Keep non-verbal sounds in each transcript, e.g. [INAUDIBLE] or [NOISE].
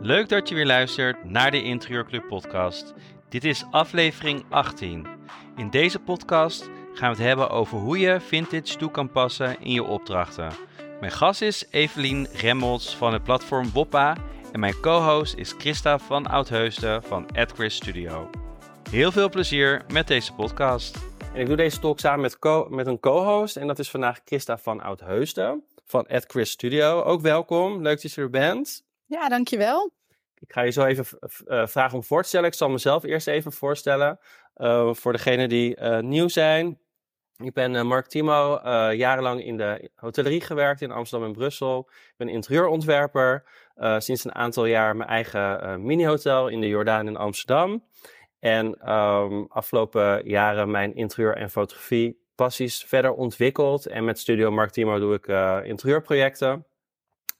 Leuk dat je weer luistert naar de Interieurclub podcast. Dit is aflevering 18. In deze podcast gaan we het hebben over hoe je vintage toe kan passen in je opdrachten. Mijn gast is Evelien Remmels van het platform Woppa en mijn co-host is Christa van Oudheusden van AdChris Studio. Heel veel plezier met deze podcast. En ik doe deze talk samen met, co met een co-host en dat is vandaag Christa van Oudheusden van AdChris Studio. Ook welkom, leuk dat je er bent. Ja, dankjewel. Ik ga je zo even uh, vragen om voor te stellen. Ik zal mezelf eerst even voorstellen. Uh, voor degenen die uh, nieuw zijn. Ik ben Mark Timo, jarenlang in de hotellerie gewerkt in Amsterdam en Brussel. Ik ben interieurontwerper. sinds een aantal jaar mijn eigen mini-hotel in de Jordaan in Amsterdam. En um, afgelopen jaren mijn interieur- en fotografie passies verder ontwikkeld. En met Studio Mark Timo doe ik interieurprojecten.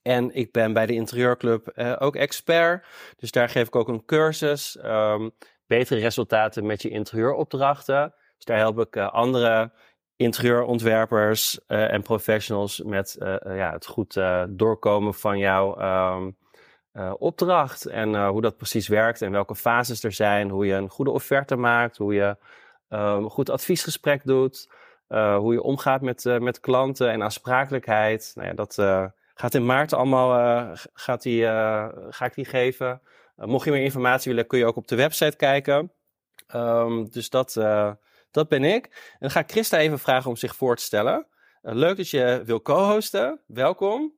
En ik ben bij de Interieurclub uh, ook expert. Dus daar geef ik ook een cursus. Um, betere resultaten met je interieuropdrachten. Dus daar help ik uh, andere interieurontwerpers en professionals met ja, het goed doorkomen van jouw um, opdracht. En hoe dat precies werkt en welke fases er zijn. Hoe je een goede offerte maakt. Hoe je um, een goed adviesgesprek doet. hoe je omgaat met, met klanten en aansprakelijkheid. Nou ja, dat Gaat in maart allemaal, gaat die, ga ik die geven. Mocht je meer informatie willen, kun je ook op de website kijken. Um, dus dat, dat ben ik. En dan ga ik Christa even vragen om zich voor te stellen. leuk dat je wil co-hosten. Welkom.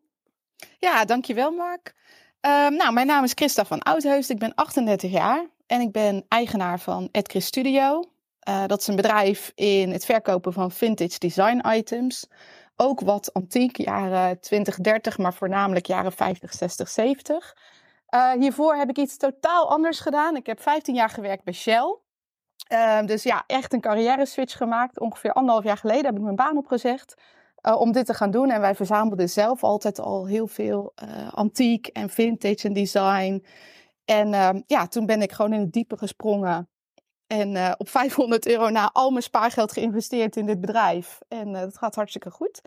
Ja, dankjewel Mark. Um, nou, mijn naam is Christa van Oudheusden. Ik ben 38 jaar en ik ben eigenaar van Edchris Studio. dat is een bedrijf in het verkopen van vintage design items ook wat antiek, jaren 20, 30, maar voornamelijk jaren 50, 60, 70. Uh, hiervoor heb ik iets totaal anders gedaan. Ik heb 15 jaar gewerkt bij Shell. Uh, dus ja, echt een carrière switch gemaakt. Ongeveer anderhalf jaar geleden heb ik mijn baan opgezegd uh, om dit te gaan doen. En wij verzamelden zelf altijd al heel veel uh, antiek en vintage en design. En ehm, ja, toen ben ik gewoon in het diepe gesprongen. En uh, op [LAUGHS] 500 euro na al mijn spaargeld geïnvesteerd in dit bedrijf. En dat gaat hartstikke goed.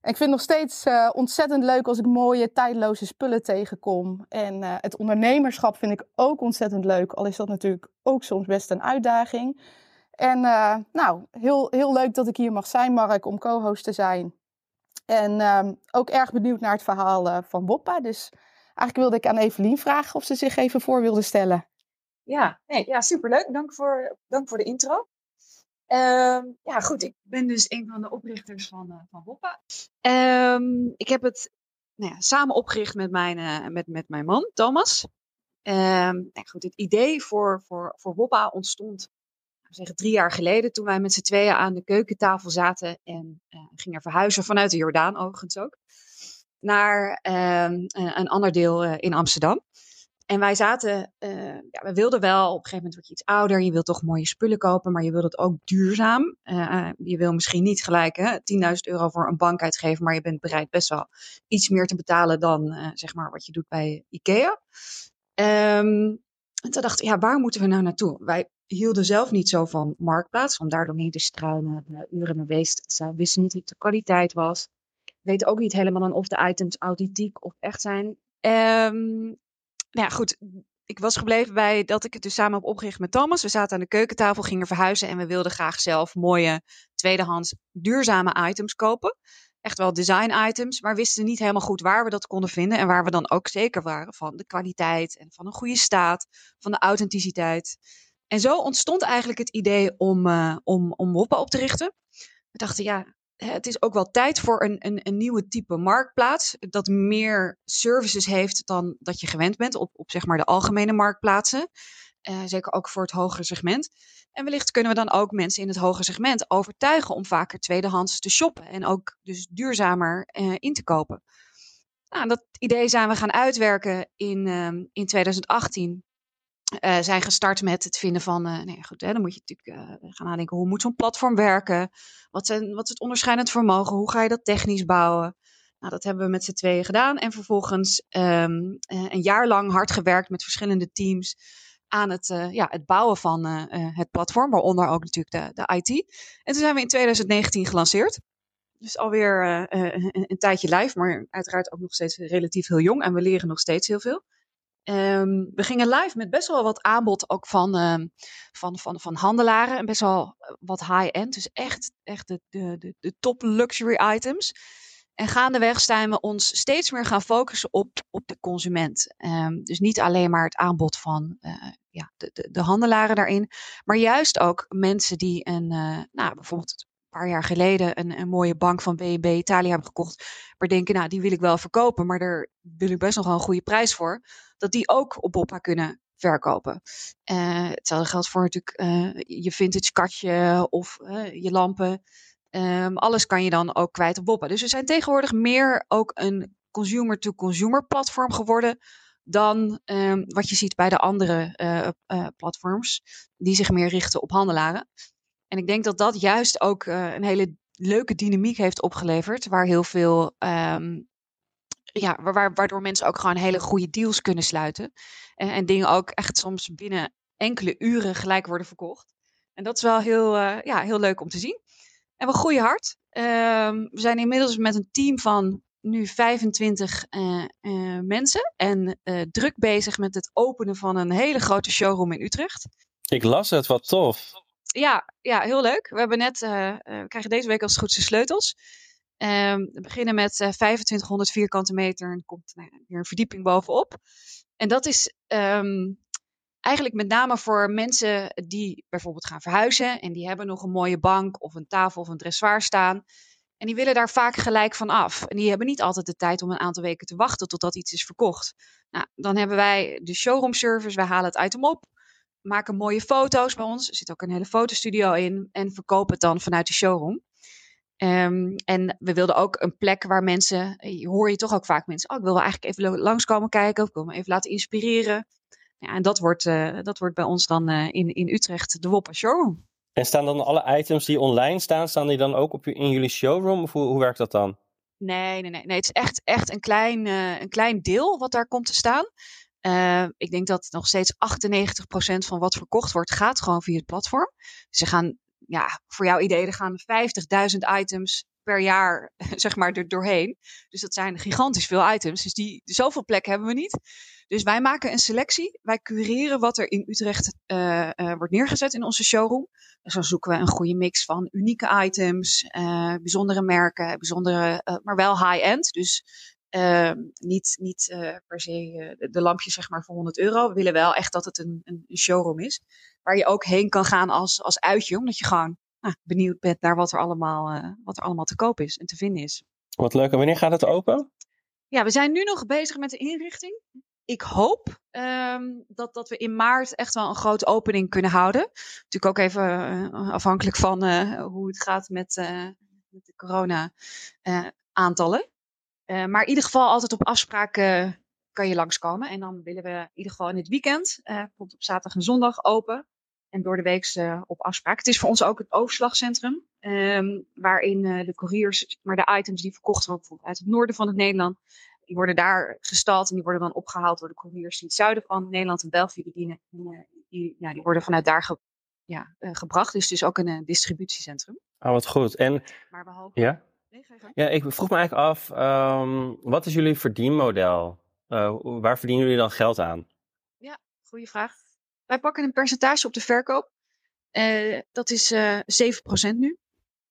En ik vind het nog steeds ontzettend leuk als ik mooie, tijdloze spullen tegenkom. En het ondernemerschap vind ik ook ontzettend leuk. Al is dat natuurlijk ook soms best een uitdaging. En nou, heel, heel leuk dat ik hier mag zijn, Mark, om co-host te zijn. En ehm, ook erg benieuwd naar het verhaal van Boppa. Dus eigenlijk wilde ik aan Evelien vragen of ze zich even voor wilde stellen. Ja, nee, ja superleuk. Dank voor, dank voor de intro. Uh, ja, goed. Ik ben dus een van de oprichters van, uh, van Woppa. Um, ik heb het nou ja, samen opgericht met mijn, met, met mijn man, Thomas. Um, nou goed, het idee voor, voor, voor Woppa ontstond zeggen, drie jaar geleden, toen wij met z'n tweeën aan de keukentafel zaten en uh, gingen verhuizen vanuit de Jordaan, overigens ook, naar um, een ander deel in Amsterdam. En wij zaten, uh, ja, we wilden wel, op een gegeven moment word je iets ouder, je wilt toch mooie spullen kopen, maar je wilt het ook duurzaam. Je wil misschien niet gelijk 10.000 euro voor een bank uitgeven, maar je bent bereid best wel iets meer te betalen dan zeg maar wat je doet bij IKEA. Um, en toen dachten we, ja, waar moeten we nou naartoe? Wij hielden zelf niet zo van marktplaats, om daardoor niet te struinen, uren mee bezig zijn. Wisten niet wat de kwaliteit was. Weten ook niet helemaal dan of de items authentiek of echt zijn. Um, nou ja, goed. Ik was gebleven bij dat ik het dus samen heb opgericht met Thomas. We zaten aan de keukentafel, gingen verhuizen en we wilden graag zelf mooie tweedehands duurzame items kopen. Echt wel design items, maar wisten niet helemaal goed waar we dat konden vinden en waar we dan ook zeker waren van de kwaliteit en van een goede staat, van de authenticiteit. En zo ontstond eigenlijk het idee om, uh, om, om Woppa op te richten. We dachten, ja, het is ook wel tijd voor een, een, een, nieuwe type marktplaats. Dat meer services heeft dan dat je gewend bent op, op zeg maar de algemene marktplaatsen. Uh, zeker ook voor het hogere segment. En wellicht kunnen we dan ook mensen in het hogere segment overtuigen om vaker tweedehands te shoppen. En ook dus duurzamer uh, in te kopen. Nou, dat idee zijn we gaan uitwerken in, uh, in 2018 uh, zijn gestart met het vinden van, uh, nee, goed, hè, dan moet je natuurlijk uh, gaan nadenken, hoe moet zo'n platform werken? Wat, zijn, wat is het onderscheidend vermogen? Hoe ga je dat technisch bouwen? Nou, dat hebben we met z'n tweeën gedaan en vervolgens um, een jaar lang hard gewerkt met verschillende teams aan het, ja, het bouwen van het platform, waaronder ook natuurlijk de, de IT. En toen zijn we in 2019 gelanceerd. Dus alweer een, een, tijdje live, maar uiteraard ook nog steeds relatief heel jong. En we leren nog steeds heel veel. Um, we gingen live met best wel wat aanbod ook van, uh, van, van, van handelaren. En best wel wat high-end. Dus echt, echt de, de, de, top luxury items. En gaandeweg zijn we ons steeds meer gaan focussen op, op de consument. Um, dus niet alleen maar het aanbod van uh, ja, de, de, de, handelaren daarin, maar juist ook mensen die een, uh, nou, bijvoorbeeld paar jaar geleden een, een mooie bank van BNB Italia hebben gekocht, maar denken, nou, die wil ik wel verkopen, maar daar wil ik best nog wel een goede prijs voor, dat die ook op Boppa kunnen verkopen. Uh, hetzelfde geldt voor natuurlijk je vintage katje of je lampen. Um, alles kan je dan ook kwijt op Boppa. Dus we zijn tegenwoordig meer ook een consumer-to-consumer platform geworden dan um, wat je ziet bij de andere platforms die zich meer richten op handelaren. En ik denk dat dat juist ook uh, een hele leuke dynamiek heeft opgeleverd, waar heel veel, um, ja, waar, waardoor mensen ook gewoon hele goede deals kunnen sluiten en, en dingen ook echt soms binnen enkele uren gelijk worden verkocht. En dat is wel heel, ja, heel leuk om te zien. En we groeien hard. Um, we zijn inmiddels met een team van nu 25 uh, uh, mensen. En druk bezig met het openen van een hele grote showroom in Utrecht. Ik las het, wat tof. Ja, ja heel leuk. We hebben net, eh, we krijgen deze week als het goed zijn sleutels. Um, we beginnen met 2500 vierkante meter en komt nou, weer een verdieping bovenop. En dat is um, eigenlijk met name voor mensen die bijvoorbeeld gaan verhuizen en die hebben nog een mooie bank of een tafel of een dressoir staan. En die willen daar vaak gelijk van af. En die hebben niet altijd de tijd om een aantal weken te wachten totdat iets is verkocht. Nou, dan hebben wij de showroom service. Wij halen het item op, maken mooie foto's bij ons. Er zit ook een hele fotostudio in en verkopen het dan vanuit de showroom. Um, en we wilden ook een plek waar mensen, hoor je toch ook vaak mensen, oh, ik wil wel eigenlijk even langskomen kijken, of ik wil me even laten inspireren. Ja, en dat wordt, uh, dat wordt bij ons dan uh, in, in Utrecht de Woppa Showroom. En staan dan alle items die online staan, staan die dan ook op, in jullie showroom? Of hoe, hoe werkt dat dan? Nee, nee, nee. nee het is echt, echt een, klein, uh, een klein deel wat daar komt te staan. Ik denk dat nog steeds 98% van wat verkocht wordt, gaat gewoon via het platform. Ze gaan, ja, voor jouw idee, er gaan 50.000 items per jaar, [LAUGHS] zeg maar, er doorheen. Dus dat zijn gigantisch veel items. Dus die, zoveel plek hebben we niet. Dus wij maken een selectie. Wij cureren wat er in Utrecht uh, uh, wordt neergezet in onze showroom. Dus dan zoeken we een goede mix van unieke items, uh, bijzondere merken, bijzondere, maar wel high-end. Dus ehm, niet, niet per se de lampjes zeg maar voor 100 euro. We willen wel echt dat het een, een showroom is. Waar je ook heen kan gaan als, als uitje, omdat je gewoon nou, benieuwd bent naar wat er, allemaal, wat er allemaal te koop is en te vinden is. Wat leuk. En wanneer gaat het open? Ja, we zijn nu nog bezig met de inrichting ik hoop um, dat, dat we in maart echt wel een grote opening kunnen houden. Natuurlijk ook even uh, afhankelijk van uh, hoe het gaat met, uh, met de corona-aantallen. Maar in ieder geval altijd op afspraak kan je langskomen. En dan willen we in ieder geval in het weekend, bijvoorbeeld op zaterdag en zondag open. En door de week op afspraak. Het is voor ons ook het overslagcentrum. Um, waarin de couriers, maar de items die verkocht worden bijvoorbeeld uit het noorden van het Nederland die worden daar gestald en die worden dan opgehaald door de couriers die het zuiden van Nederland en België uh, die, ja, die worden vanuit daar ge, ja, gebracht. Dus het is ook een distributiecentrum. Oh, wat goed. En, maar behalve... Ja? Ja, ik vroeg me eigenlijk af, um, wat is jullie verdienmodel? waar verdienen jullie dan geld aan? Ja, goede vraag. Wij pakken een percentage op de verkoop. dat is 7% nu.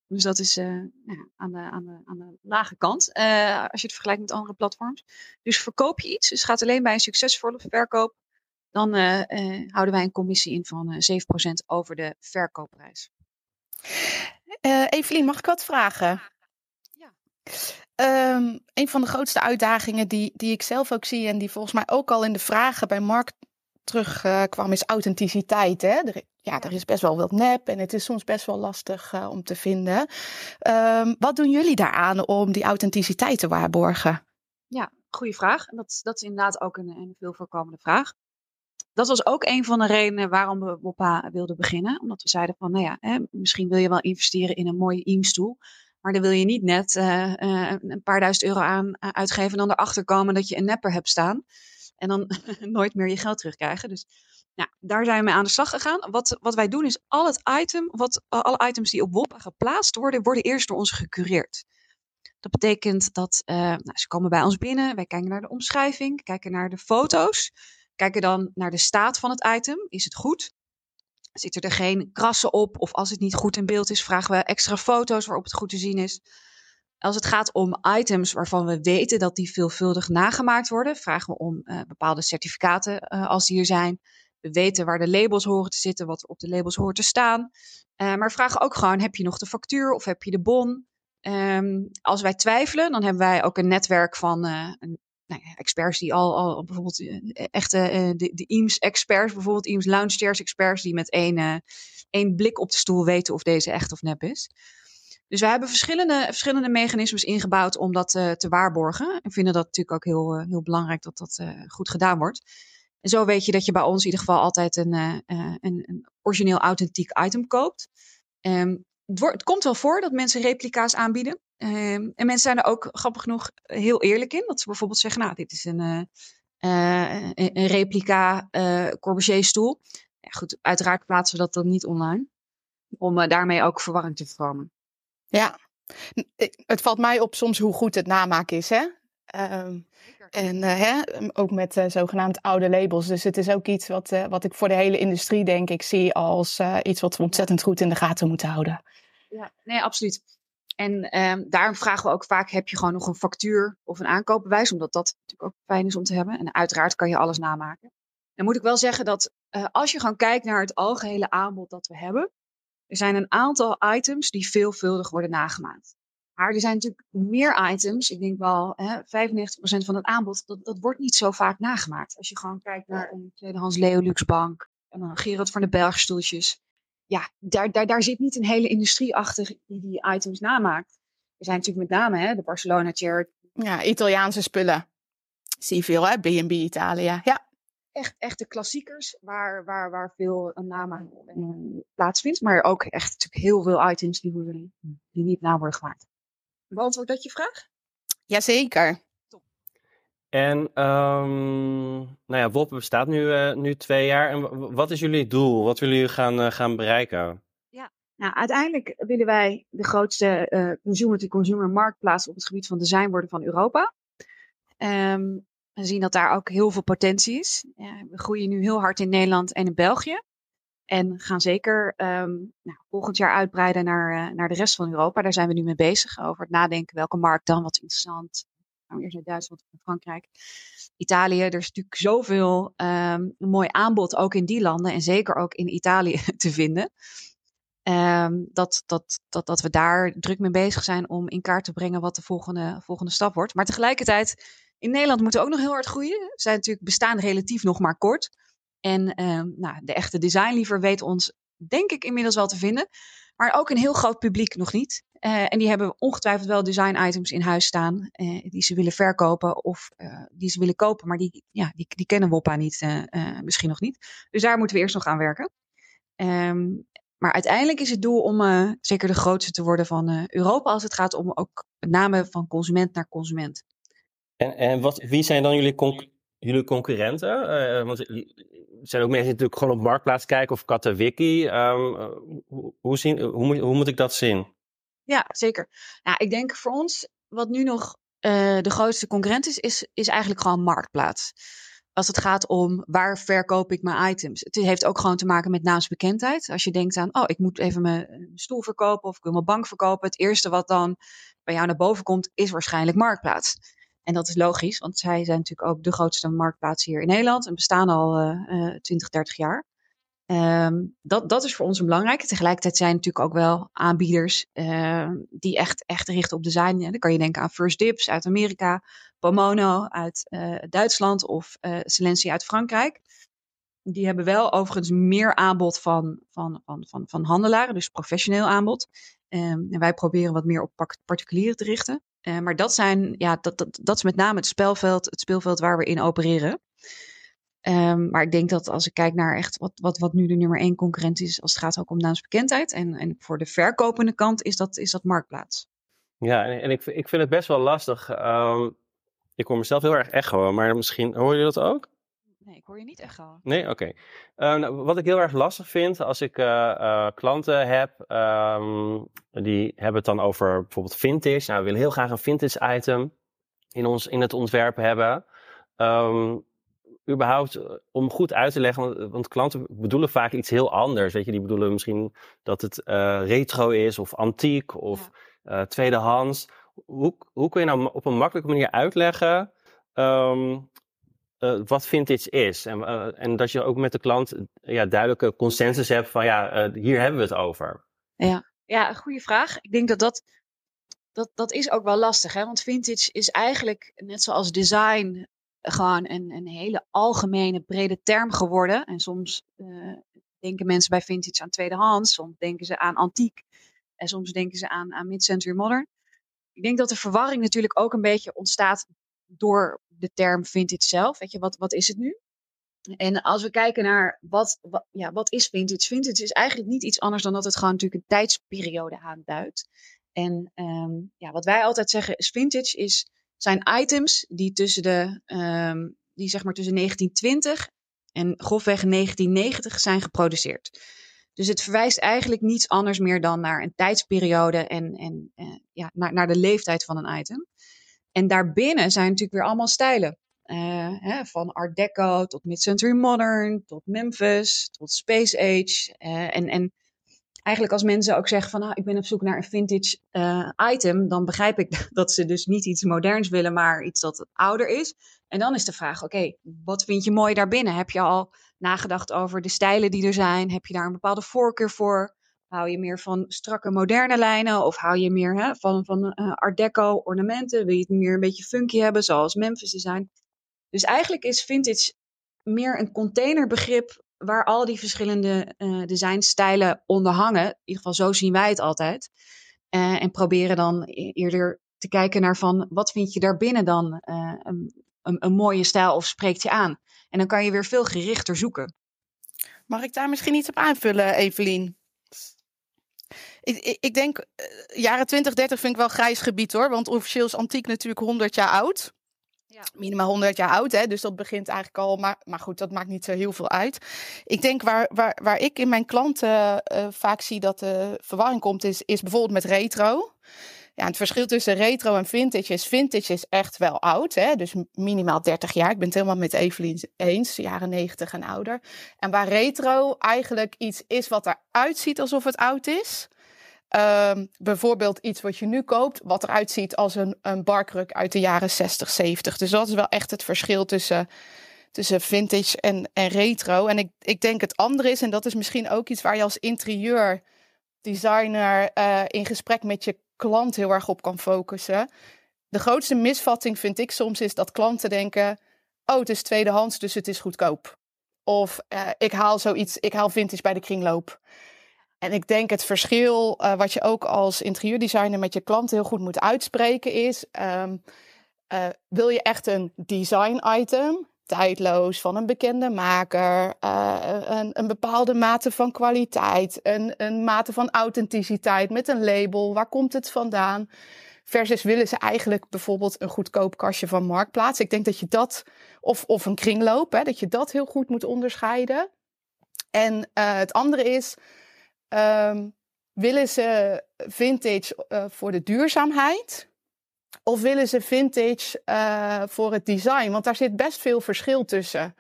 Dus dat is uh, ja, aan, de, aan, de, aan de lage kant, uh, als je het vergelijkt met andere platforms. Dus verkoop je iets, dus gaat alleen bij een succesvolle verkoop, dan uh, houden wij een commissie in van 7% over de verkoopprijs. Evelien, mag ik wat vragen? Um, een van de grootste uitdagingen die, die ik zelf ook zie en die volgens mij ook al in de vragen bij Mark terugkwam, is authenticiteit. Hè? Er, ja, er is best wel wat nep en het is soms best wel lastig uh, om te vinden. Um, wat doen jullie daaraan om die authenticiteit te waarborgen? Ja, goede vraag. Dat, dat is inderdaad ook een, veel voorkomende vraag. Dat was ook een van de redenen waarom we Woppa wilden beginnen. Omdat we zeiden van, nou ja, hè, misschien wil je wel investeren in een mooie IEM-stoel. Maar dan wil je niet net uh, uh, een paar duizend euro aan uitgeven en dan erachter komen dat je een nepper hebt staan. En dan [LAUGHS] nooit meer je geld terugkrijgen. Dus nou, daar zijn we mee aan de slag gegaan. Wat, wat wij doen is al het item, wat, alle items die op Woppa geplaatst worden, worden eerst door ons gecureerd. Dat betekent dat nou, ze komen bij ons binnen, wij kijken naar de omschrijving, kijken naar de foto's, kijken dan naar de staat van het item. Is het goed? Zitten er geen krassen op? Of als het niet goed in beeld is, vragen we extra foto's waarop het goed te zien is. Als het gaat om items waarvan we weten dat die veelvuldig nagemaakt worden, vragen we om uh, bepaalde certificaten uh, als die er zijn. We weten waar de labels horen te zitten, wat op de labels hoort te staan. Uh, maar vragen ook gewoon: heb je nog de factuur of heb je de bon? Um, als wij twijfelen, dan hebben wij ook een netwerk van een, nou experts die al, al bijvoorbeeld echte de, de IEMS-experts, bijvoorbeeld IEMS Lounge Chairs experts, die met één, één blik op de stoel weten of deze echt of nep is. Dus we hebben verschillende, verschillende mechanismes ingebouwd om dat te waarborgen. En vinden dat natuurlijk ook heel, heel belangrijk dat dat goed gedaan wordt. En zo weet je dat je bij ons in ieder geval altijd een, een, een, origineel authentiek item koopt. Um, het, wordt, het, komt wel voor dat mensen replica's aanbieden. Um, en mensen zijn er ook grappig genoeg heel eerlijk in. Dat ze bijvoorbeeld zeggen, nou, dit is een, een, een replica Corbusier stoel. Ja, goed, uiteraard plaatsen we dat dan niet online. Om daarmee ook verwarring te voorkomen. Ja, het valt mij op soms hoe goed het namaken is, hè? Um, en uh, hè, ook met uh, zogenaamd oude labels. Dus het is ook iets wat, uh, wat ik voor de hele industrie, denk ik, zie als iets wat we ontzettend goed in de gaten moeten houden. Ja, nee, absoluut. En um, daarom vragen we ook vaak: heb je gewoon nog een factuur of een aankoopbewijs? Omdat dat natuurlijk ook fijn is om te hebben. En uiteraard kan je alles namaken. Dan moet ik wel zeggen dat als je gewoon kijkt naar het algehele aanbod dat we hebben, er zijn een aantal items die veelvuldig worden nagemaakt. Maar er zijn natuurlijk meer items. Ik denk wel hè, 95% van het aanbod, dat, dat wordt niet zo vaak nagemaakt. Als je gewoon kijkt naar een tweedehands Leolux bank en dan Gerard van de Bergstoeltjes. Ja, daar, daar, daar zit niet een hele industrie achter die die items namaakt. Er zijn natuurlijk met name hè, de Barcelona chair. Ja, Italiaanse spullen. Zie je veel, hè? B&B Italië. Ja echt, echte klassiekers waar, waar, waar veel naam plaatsvindt. Maar ook echt natuurlijk heel veel items die, worden, die niet na worden gemaakt. Beantwoord dat je vraag? Jazeker. En um, nou ja, WOP bestaat nu, uh, nu twee jaar. En wat is jullie doel? Wat willen jullie gaan, uh, gaan bereiken? Ja, nou, uiteindelijk willen wij de grootste uh, consumer-to-consumer marktplaats op het gebied van design worden van Europa. Um, we zien dat daar ook heel veel potentie is. Ja, we groeien nu heel hard in Nederland en in België. En gaan zeker um, nou, volgend jaar uitbreiden naar, naar de rest van Europa. Daar zijn we nu mee bezig. Over het nadenken welke markt dan, wat interessant. Eerst naar Duitsland Frankrijk. Italië, er is natuurlijk zoveel um, mooi aanbod ook in die landen. En zeker ook in Italië [LAUGHS] te vinden. Um, dat, dat, dat, dat we daar druk mee bezig zijn om in kaart te brengen wat de volgende, volgende stap wordt. Maar tegelijkertijd in Nederland moeten we ook nog heel hard groeien. We zijn natuurlijk bestaan relatief nog maar kort. En uh, nou, de echte designliever weet ons, denk ik, inmiddels wel te vinden. Maar ook een heel groot publiek nog niet. Uh, en die hebben ongetwijfeld wel design items in huis staan. Uh, die ze willen verkopen of die ze willen kopen. Maar die, ja, die, die kennen Woppa niet, misschien nog niet. Dus daar moeten we eerst nog aan werken. Um, maar uiteindelijk is het doel om zeker de grootste te worden van Europa. Als het gaat om ook met name van consument naar consument. En, en wat, wie zijn dan jullie, jullie concurrenten? Want zijn ook mensen die natuurlijk gewoon op Marktplaats kijken of Katawiki. Um, hoe, zien, hoe, hoe moet ik dat zien? Ja, zeker. Nou, ik denk voor ons, wat nu nog uh, de grootste concurrent is, is, is eigenlijk gewoon Marktplaats. Als het gaat om waar verkoop ik mijn items. Het heeft ook gewoon te maken met naamsbekendheid. Als je denkt aan, oh, ik moet even mijn stoel verkopen of ik wil mijn bank verkopen. Het eerste wat dan bij jou naar boven komt, is waarschijnlijk Marktplaats. En dat is logisch, want zij zijn natuurlijk ook de grootste marktplaats hier in Nederland en bestaan al uh, 20, 30 jaar. Um, dat, dat is voor ons een belangrijke. Tegelijkertijd zijn natuurlijk ook wel aanbieders uh, die echt, echt richten op design. Dan kan je denken aan First Dips uit Amerika, Pomono uit uh, Duitsland of uh, uit Frankrijk. Die hebben wel overigens meer aanbod van, van, van, van, van handelaren, dus professioneel aanbod. Um, en wij proberen wat meer op particulieren te richten. Maar dat, zijn, ja, dat, dat, dat is met name het spelveld, het speelveld waar we in opereren. Um, maar ik denk dat als ik kijk naar echt wat, wat, wat nu de nummer één concurrent is, als het gaat ook om naamsbekendheid. En, en voor de verkopende kant is dat, is dat marktplaats. Ja, en, en ik, ik vind het best wel lastig. Um, ik hoor mezelf heel erg echo, maar misschien hoor je dat ook? Nee, ik hoor je niet echt al. Nee, oké. Eh, nou, wat ik heel erg lastig vind als ik eh, eh, klanten heb, ehm, die hebben het dan over bijvoorbeeld vintage. Nou, we willen heel graag een vintage item in, ons, in het ontwerp hebben. Ehm, überhaupt om goed uit te leggen, want, want klanten bedoelen vaak iets heel anders. Weet je, die bedoelen misschien dat het retro is of antiek of tweedehands. Hoe, hoe kun je nou op een makkelijke manier uitleggen ehm, uh, wat vintage is. En, en dat je ook met de klant ja, duidelijke consensus hebt van ja, hier hebben we het over. Ja, ja, een goede vraag. Ik denk dat dat, dat dat is ook wel lastig. Hè? Want vintage is eigenlijk net zoals design gewoon een, een hele algemene brede term geworden. En soms denken mensen bij vintage aan tweedehands, soms denken ze aan antiek. En soms denken ze aan, aan mid-century modern. Ik denk dat de verwarring natuurlijk ook een beetje ontstaat door de term vintage zelf. Weet je, wat, wat is het nu? En als we kijken naar wat, ja, wat is vintage? Vintage is eigenlijk niet iets anders dan dat het gewoon natuurlijk een tijdsperiode aanduidt. En um, ja, wat wij altijd zeggen is vintage is, zijn items die tussen de, um, die zeg maar tussen 1920 en grofweg 1990 zijn geproduceerd. Dus het verwijst eigenlijk niets anders meer dan naar een tijdsperiode en, en uh, ja, naar, naar de leeftijd van een item. En daarbinnen zijn natuurlijk weer allemaal stijlen. Uh, hè, van Art Deco tot Mid-Century Modern, tot Memphis, tot Space Age. Uh, en, en eigenlijk als mensen ook zeggen van ah, ik ben op zoek naar een vintage uh, item, dan begrijp ik [LAUGHS] dat ze dus niet iets moderns willen, maar iets dat ouder is. En dan is de vraag, oké, wat vind je mooi daarbinnen? Heb je al nagedacht over de stijlen die er zijn? Heb je daar een bepaalde voorkeur voor? Hou je meer van strakke moderne lijnen of hou je meer hè, van, van uh, art deco ornamenten? Wil je het meer een beetje funky hebben zoals Memphis design? Dus eigenlijk is vintage meer een containerbegrip waar al die verschillende uh, designstijlen onder hangen. In ieder geval zo zien wij het altijd. Uh, en proberen dan e-, eerder te kijken naar van wat vind je daarbinnen dan een, een, een mooie stijl of spreekt je aan. En dan kan je weer veel gerichter zoeken. Mag ik daar misschien iets op aanvullen, Evelien? Ik, ik, ik denk, uh, jaren 20, 30 vind ik wel grijs gebied hoor. Want officieel is antiek natuurlijk 100 jaar oud. Ja. Minimaal 100 jaar oud, hè? dus dat begint eigenlijk al. Maar, maar goed, dat maakt niet zo heel veel uit. Ik denk waar, waar, waar ik in mijn klanten uh, vaak zie dat de verwarring komt, is, is bijvoorbeeld met retro. Ja, het verschil tussen retro en vintage is, vintage is echt wel oud, hè? dus minimaal 30 jaar. Ik ben het helemaal met Evelien eens, jaren 90 en ouder. En waar retro eigenlijk iets is wat eruit ziet alsof het oud is, Um, bijvoorbeeld iets wat je nu koopt, wat eruit ziet als een, een barkruk uit de jaren 60, 70. Dus dat is wel echt het verschil tussen, tussen vintage en, en retro. En ik, ik denk het andere is, en dat is misschien ook iets waar je als interieurdesigner uh, in gesprek met je klant heel erg op kan focussen. De grootste misvatting vind ik soms is dat klanten denken: oh, het is tweedehands, dus het is goedkoop. Of uh, ik haal zoiets, ik haal vintage bij de kringloop. En ik denk het verschil uh, wat je ook als interieurdesigner met je klanten heel goed moet uitspreken is: um, uh, wil je echt een design item, tijdloos van een bekende maker, uh, een, een, bepaalde mate van kwaliteit, een, een mate van authenticiteit met een label, waar komt het vandaan? Versus willen ze eigenlijk bijvoorbeeld een goedkoop kastje van Marktplaats. Ik denk dat je dat, of, of een kringloop, hè, dat je dat heel goed moet onderscheiden. En het andere is, Um, willen ze vintage uh, voor de duurzaamheid? Of willen ze vintage uh, voor het design? Want daar zit best veel verschil tussen.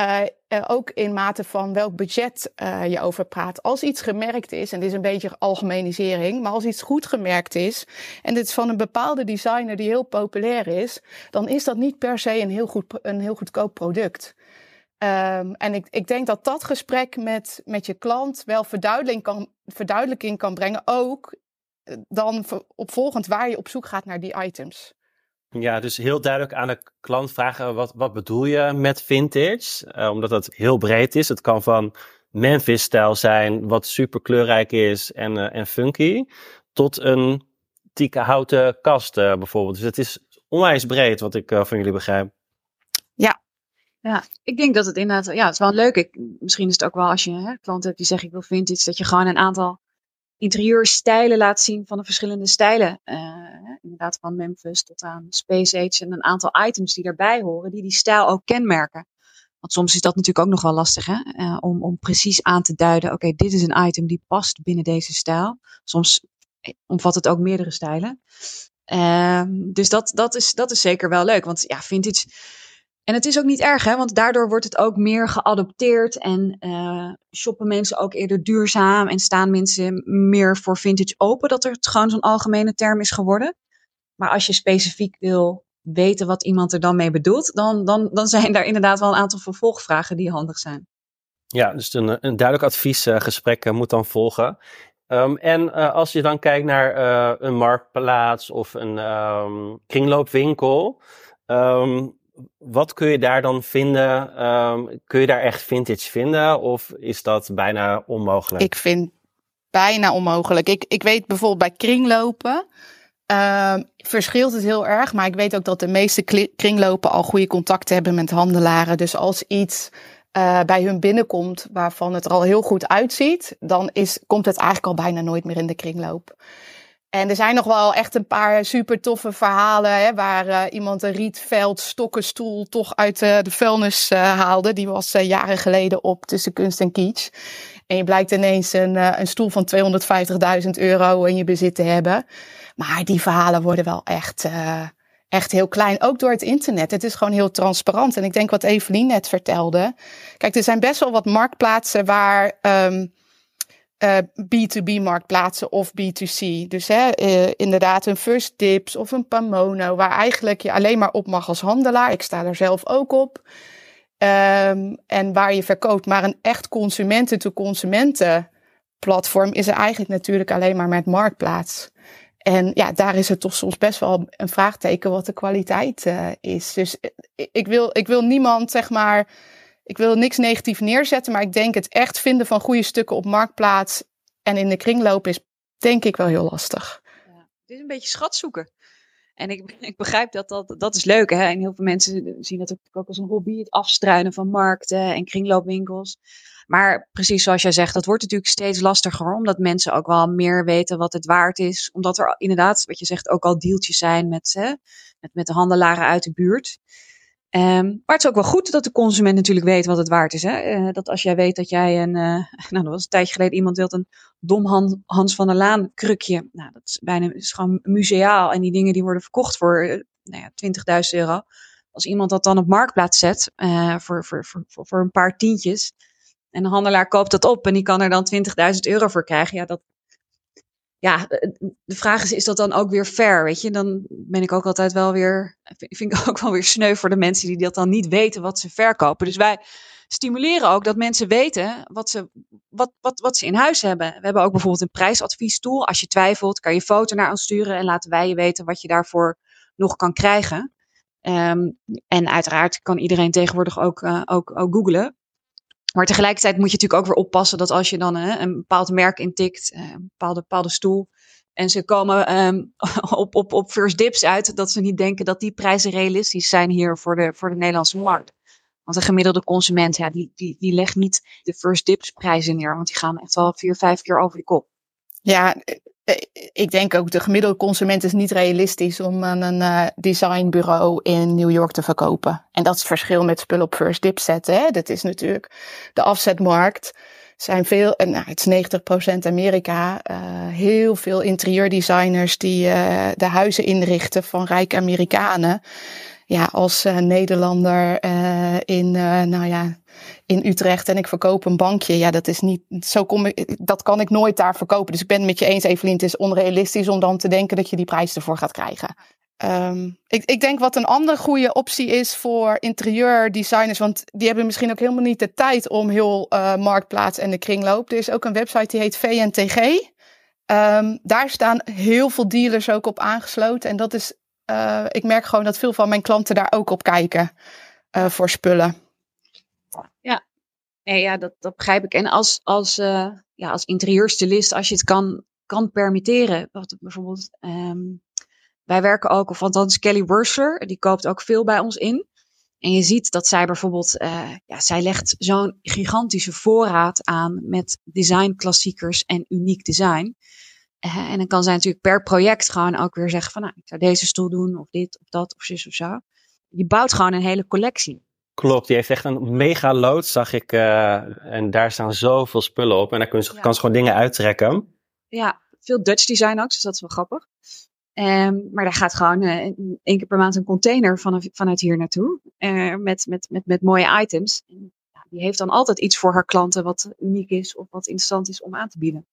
Uh, ook in mate van welk budget je over praat. Als iets gemerkt is, en dit is een beetje algemenisering, maar als iets goed gemerkt is, en dit is van een bepaalde designer die heel populair is, dan is dat niet per se een heel, goed, een heel goedkoop product. Um, en ik, ik denk dat dat gesprek met, met je klant wel verduidelijking kan, verduidelijking kan brengen. Ook eh, dan opvolgend waar je op zoek gaat naar die items. Ja, dus heel duidelijk aan de klant vragen: wat, wat bedoel je met vintage? Uh, omdat dat heel breed is. Het kan van Memphis-stijl zijn, wat super kleurrijk is en, uh, en funky, tot een tieke houten kast bijvoorbeeld. Dus het is onwijs breed, wat ik van jullie begrijp. Ja, ik denk dat het inderdaad, ja, het is wel leuk. Ik, misschien is het ook wel als je hè, klanten hebt die zeggen ik wil vintage, dat je gewoon een aantal interieurstijlen laat zien van de verschillende stijlen. Uh, inderdaad van Memphis tot aan Space Age en een aantal items die daarbij horen, die die stijl ook kenmerken. Want soms is dat natuurlijk ook nog wel lastig, hè? Uh, om, om precies aan te duiden, oké, dit is een item die past binnen deze stijl. Soms omvat het ook meerdere stijlen. Uh, dus dat, dat, is, dat is zeker wel leuk. Want ja, vintage. En het is ook niet erg, hè? Want daardoor wordt het ook meer geadopteerd. En uh, shoppen mensen ook eerder duurzaam. En staan mensen meer voor vintage open. Dat er gewoon zo'n algemene term is geworden. Maar als je specifiek wil weten wat iemand er dan mee bedoelt, dan, dan, dan zijn daar inderdaad wel een aantal vervolgvragen die handig zijn. Ja, dus een, een duidelijk adviesgesprek uh, moet dan volgen. Um, en als je dan kijkt naar een marktplaats of een um, kringloopwinkel, um, wat kun je daar dan vinden? kun je daar echt vintage vinden of is dat bijna onmogelijk? Ik vind bijna onmogelijk. Ik, ik weet bijvoorbeeld bij kringlopen. verschilt het heel erg, maar ik weet ook dat de meeste kringlopen al goede contacten hebben met handelaren. Dus als iets uh, bij hun binnenkomt waarvan het er al heel goed uitziet, dan is, komt het eigenlijk al bijna nooit meer in de kringloop. En er zijn nog wel echt een paar super toffe verhalen hè, waar uh, iemand een rietveld, stokkenstoel toch uit uh, de vuilnis haalde. Die was jaren geleden op tussen kunst en kitsch. En je blijkt ineens een, een stoel van 250.000 euro in je bezit te hebben. Maar die verhalen worden wel echt echt heel klein. Ook door het internet. Het is gewoon heel transparant. En ik denk wat Evelien net vertelde. Kijk, er zijn best wel wat marktplaatsen waar. Um, uh, B2B marktplaatsen of B2C. Dus hè, uh, inderdaad een First Dips of een Pamono, waar eigenlijk je alleen maar op mag als handelaar. Ik sta daar zelf ook op. Um, en waar je verkoopt, maar een echt consumenten-to-consumenten platform is er eigenlijk natuurlijk alleen maar met marktplaats. En ja, daar is het toch soms best wel een vraagteken wat de kwaliteit uh, is. Dus eh, ik wil, ik wil niemand, zeg maar, ik wil niks negatief neerzetten, maar ik denk het echt vinden van goede stukken op marktplaats en in de kringloop is, denk ik, wel heel lastig. Ja, het is een beetje schat zoeken. En ik, [LAUGHS] ik begrijp dat dat, dat is leuk. Hè? En heel veel mensen zien dat ook als een hobby, het afstruinen van markten en kringloopwinkels. Maar precies zoals jij zegt, dat wordt natuurlijk steeds lastiger, omdat mensen ook wel meer weten wat het waard is. Omdat er inderdaad, wat je zegt, ook al deeltjes zijn met, hè, met, met de handelaren uit de buurt. Um, maar het is ook wel goed dat de consument natuurlijk weet wat het waard is. Hè? Uh, dat als jij weet dat jij een, uh, [LAUGHS] nou dat was een tijdje geleden, iemand wilt een dom Han, Hans van der Laan krukje. Nou, dat is bijna is gewoon museaal en die dingen die worden verkocht voor uh, nou ja, 20.000 euro. Als iemand dat dan op marktplaats zet voor, voor, voor, voor een paar tientjes, en de handelaar koopt dat op en die kan er dan 20.000 euro voor krijgen. Ja, dat, ja, de vraag is, is dat dan ook weer fair? Weet je, dan ben ik ook altijd wel weer, vind ik [LAUGHS] ook wel weer sneu voor de mensen die dat dan niet weten wat ze verkopen. Dus wij stimuleren ook dat mensen weten wat ze, wat, wat, wat ze in huis hebben. We hebben ook bijvoorbeeld een prijsadviestool. Als je twijfelt, kan je foto naar ons sturen en laten wij je weten wat je daarvoor nog kan krijgen. Um, en uiteraard kan iedereen tegenwoordig ook, uh, ook, ook googlen. Maar tegelijkertijd moet je natuurlijk ook weer oppassen dat als je dan een bepaald merk intikt, eh, een bepaalde, bepaalde stoel, en ze komen um, [LAUGHS] op, op, op first dips uit, dat ze niet denken dat die prijzen realistisch zijn hier voor de, voor de Nederlandse markt. Want een gemiddelde consument, ja, die, die, die legt niet de first dips prijzen neer, want die gaan echt wel vier, vijf keer over de kop. Ja, ik denk ook de gemiddelde consument is niet realistisch om aan een uh, designbureau in New York te verkopen. En dat is het verschil met spullen op first dip zetten. Hè? Dat is natuurlijk de afzetmarkt. Zijn veel, nou, het is 90% Amerika, uh, heel veel interieurdesigners die de huizen inrichten van rijke Amerikanen. Ja, als Nederlander in, nou ja, in Utrecht en ik verkoop een bankje. Ja, dat is niet, zo kom ik, dat kan ik nooit daar verkopen. Dus ik ben het met je eens, Evelien, het is onrealistisch om dan te denken dat je die prijs ervoor gaat krijgen. Um, ik, ik denk wat een andere goede optie is voor interieurdesigners, want die hebben misschien ook helemaal niet de tijd om heel uh, marktplaats en de kringloop. Er is ook een website die heet VNTG. Ehm, daar staan heel veel dealers ook op aangesloten. En dat is, uh, ik merk gewoon dat veel van mijn klanten daar ook op kijken uh, voor spullen. Nee, ja dat, begrijp ik. En als, als, uh, ja, als interieurstylist, als je het kan, kan permitteren. Wat bijvoorbeeld, um, wij werken ook, of althans Kelly Wursler, die koopt ook veel bij ons in. En je ziet dat zij bijvoorbeeld, uh, ja, zij legt zo'n gigantische voorraad aan met designklassiekers en uniek design. Uh, en dan kan zij natuurlijk per project gewoon ook weer zeggen van, nou, ik zou deze stoel doen, of dit, of dat, of zus of zo. Je bouwt gewoon een hele collectie. Klopt, die heeft echt een mega lood, zag ik. Uh, en daar staan zoveel spullen op. En daar kun je, ja. kan ze gewoon dingen uittrekken. Ja, veel Dutch design ook, dus dat is wel grappig. Um, maar daar gaat gewoon uh, één keer per maand een container van, vanuit hier naartoe. Uh, met, met, met, met mooie items. Ja, die heeft dan altijd iets voor haar klanten wat uniek is of wat interessant is om aan te bieden.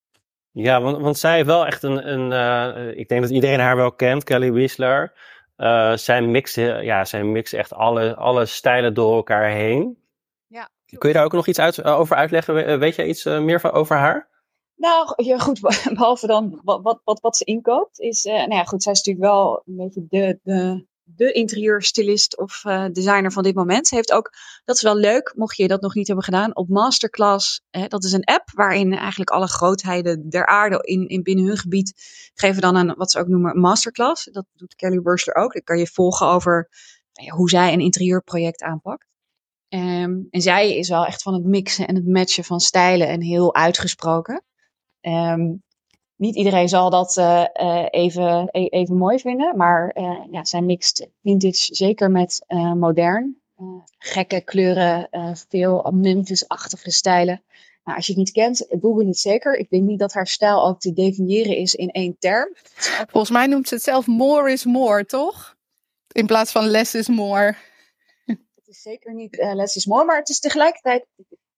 Ja, want, want zij heeft wel echt een. een ik denk dat iedereen haar wel kent, Kelly Wiesler. Uh, zij, mixt, ja, zij mixt echt alle, alle stijlen door elkaar heen. Ja, Kun je daar ook nog iets uit, over uitleggen? Weet jij iets meer van, over haar? Nou, ja, goed, [LAUGHS] behalve dan wat, wat, wat, wat ze inkoopt, is, nou ja, goed, zij is natuurlijk wel een beetje de, de, de interieurstylist of uh, designer van dit moment. Ze heeft ook, dat is wel leuk, mocht je dat nog niet hebben gedaan, op Masterclass. Hè, dat is een app waarin eigenlijk alle grootheden der aarde in, in binnen hun gebied geven dan een, wat ze ook noemen, masterclass. Dat doet Kelly Bursler ook. Dan kan je volgen over nou hoe zij een interieurproject aanpakt. Um, en zij is wel echt van het mixen en het matchen van stijlen en heel uitgesproken. Um, niet iedereen zal dat uh, uh, even, e even mooi vinden, maar uh, ja, zij mixt vintage zeker met modern. gekke kleuren, veel Memphis-achtige stijlen. Nou, als je het niet kent, google het zeker. Ik denk niet dat haar stijl ook te definiëren is in één term. Volgens mij noemt ze het zelf more is more, toch? In plaats van less is more. Het is zeker niet less is more, maar het is tegelijkertijd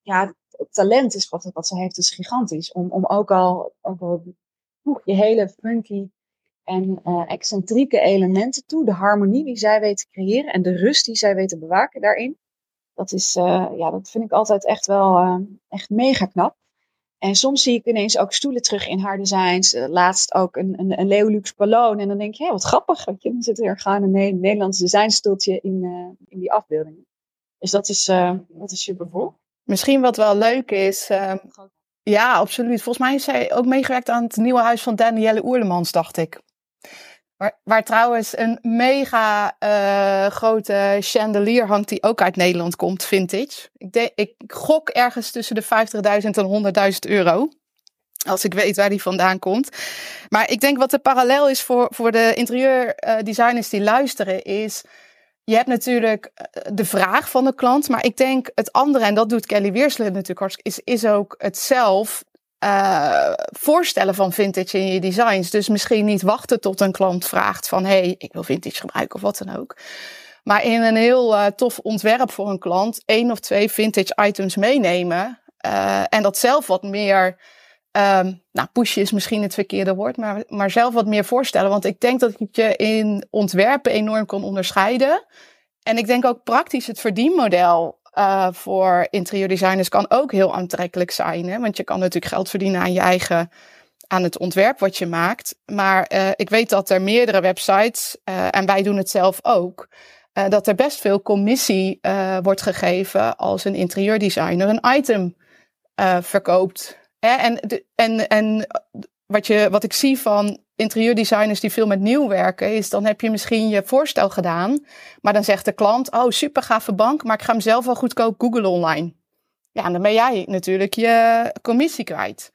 ja, het talent is wat, wat ze heeft, is gigantisch. Om, om ook al, ook al voeg je hele funky en uh, excentrieke elementen toe. De harmonie die zij weet te creëren en de rust die zij weet te bewaken daarin. Dat, is, uh, ja, dat vind ik altijd echt wel uh, echt mega knap. En soms zie ik ineens ook stoelen terug in haar designs. laatst ook een, een, een Leolux Ballon. En dan denk je, ja, wat grappig. Want je, dan zit er gewoon een Nederlands designstoeltje in, in die afbeeldingen. Dus dat is, dat is super cool. Misschien wat wel leuk is. Ja, absoluut. Volgens mij is zij ook meegewerkt aan het nieuwe huis van Danielle Oerlemans, dacht ik. Waar, waar trouwens een mega uh, grote chandelier hangt die ook uit Nederland komt, vintage. Ik, ik gok ergens tussen de 50.000 en 100.000 euro. Als ik weet waar die vandaan komt. Maar ik denk wat de parallel is voor, voor de interieurdesigners die luisteren, is je hebt natuurlijk eh, de vraag van de klant, maar ik denk het andere, en dat doet Kelly Weersler natuurlijk hartstikke, is, is ook het zelf uh, voorstellen van vintage in je designs. Dus misschien niet wachten tot een klant vraagt van, hey, ik wil vintage gebruiken of wat dan ook. Maar in een heel uh, tof ontwerp voor een klant één of twee vintage items meenemen. En dat zelf wat meer Um, nou, pushen is misschien het verkeerde woord, maar, maar zelf wat meer voorstellen. Want ik denk dat ik je in ontwerpen enorm kan onderscheiden. En ik denk ook praktisch het verdienmodel uh, voor interieurdesigners kan ook heel aantrekkelijk zijn. Hè? Want je kan natuurlijk geld verdienen aan je eigen, aan het ontwerp wat je maakt. Maar uh, ik weet dat er meerdere websites, uh, en wij doen het zelf ook, dat er best veel commissie wordt gegeven als een interieurdesigner een item verkoopt en, en, en wat, je, wat ik zie van interieurdesigners die veel met nieuw werken, is dan heb je misschien je voorstel gedaan, maar dan zegt de klant, oh super gave bank, maar ik ga hem zelf wel goedkoop googlen online. Ja, en dan ben jij natuurlijk je commissie kwijt.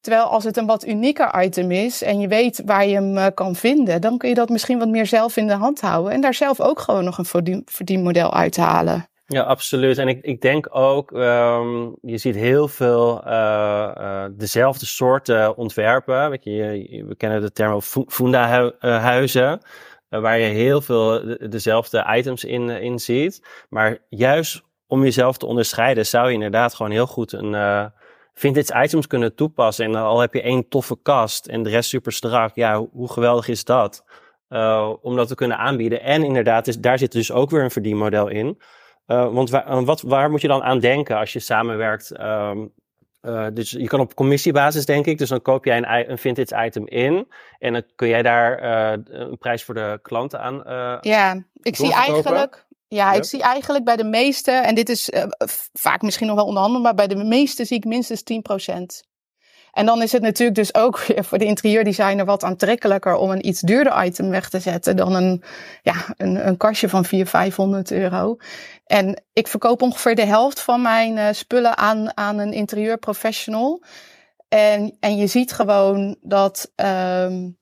Terwijl als het een wat unieker item is en je weet waar je hem eh, kan vinden, dan kun je dat misschien wat meer zelf in de hand houden en daar zelf ook gewoon nog een verdienmodel uithalen. Ja, absoluut. En ik, ik denk ook, um, je ziet heel veel uh, uh, dezelfde soorten ontwerpen. Weet je, we kennen de term funda-huizen, uh, waar je heel veel de, dezelfde items in, in ziet. Maar juist om jezelf te onderscheiden, zou je inderdaad gewoon heel goed een vintage items kunnen toepassen. En al heb je één toffe kast en de rest super strak. Ja, hoe, hoe geweldig is dat? om dat te kunnen aanbieden. En inderdaad, is, daar zit dus ook weer een verdienmodel in. Uh, want waar, wat, waar moet je dan aan denken als je samenwerkt? Um, uh, dus je kan op commissiebasis, denk ik. Dus dan koop jij een, een vintage item in. En dan kun jij daar uh, een prijs voor de klanten aan. ja, ik zie eigenlijk. Ja, ik zie eigenlijk bij de meeste, en dit is vaak misschien nog wel onderhandelbaar, bij de meeste zie ik minstens 10%. En dan is het natuurlijk dus ook [LAUGHS] voor de interieurdesigner wat aantrekkelijker om een iets duurder item weg te zetten dan een, ja, een, een kastje van 400, 500 euro. En ik verkoop ongeveer de helft van mijn uh, spullen aan, aan een interieurprofessional. En, en je ziet gewoon dat, um,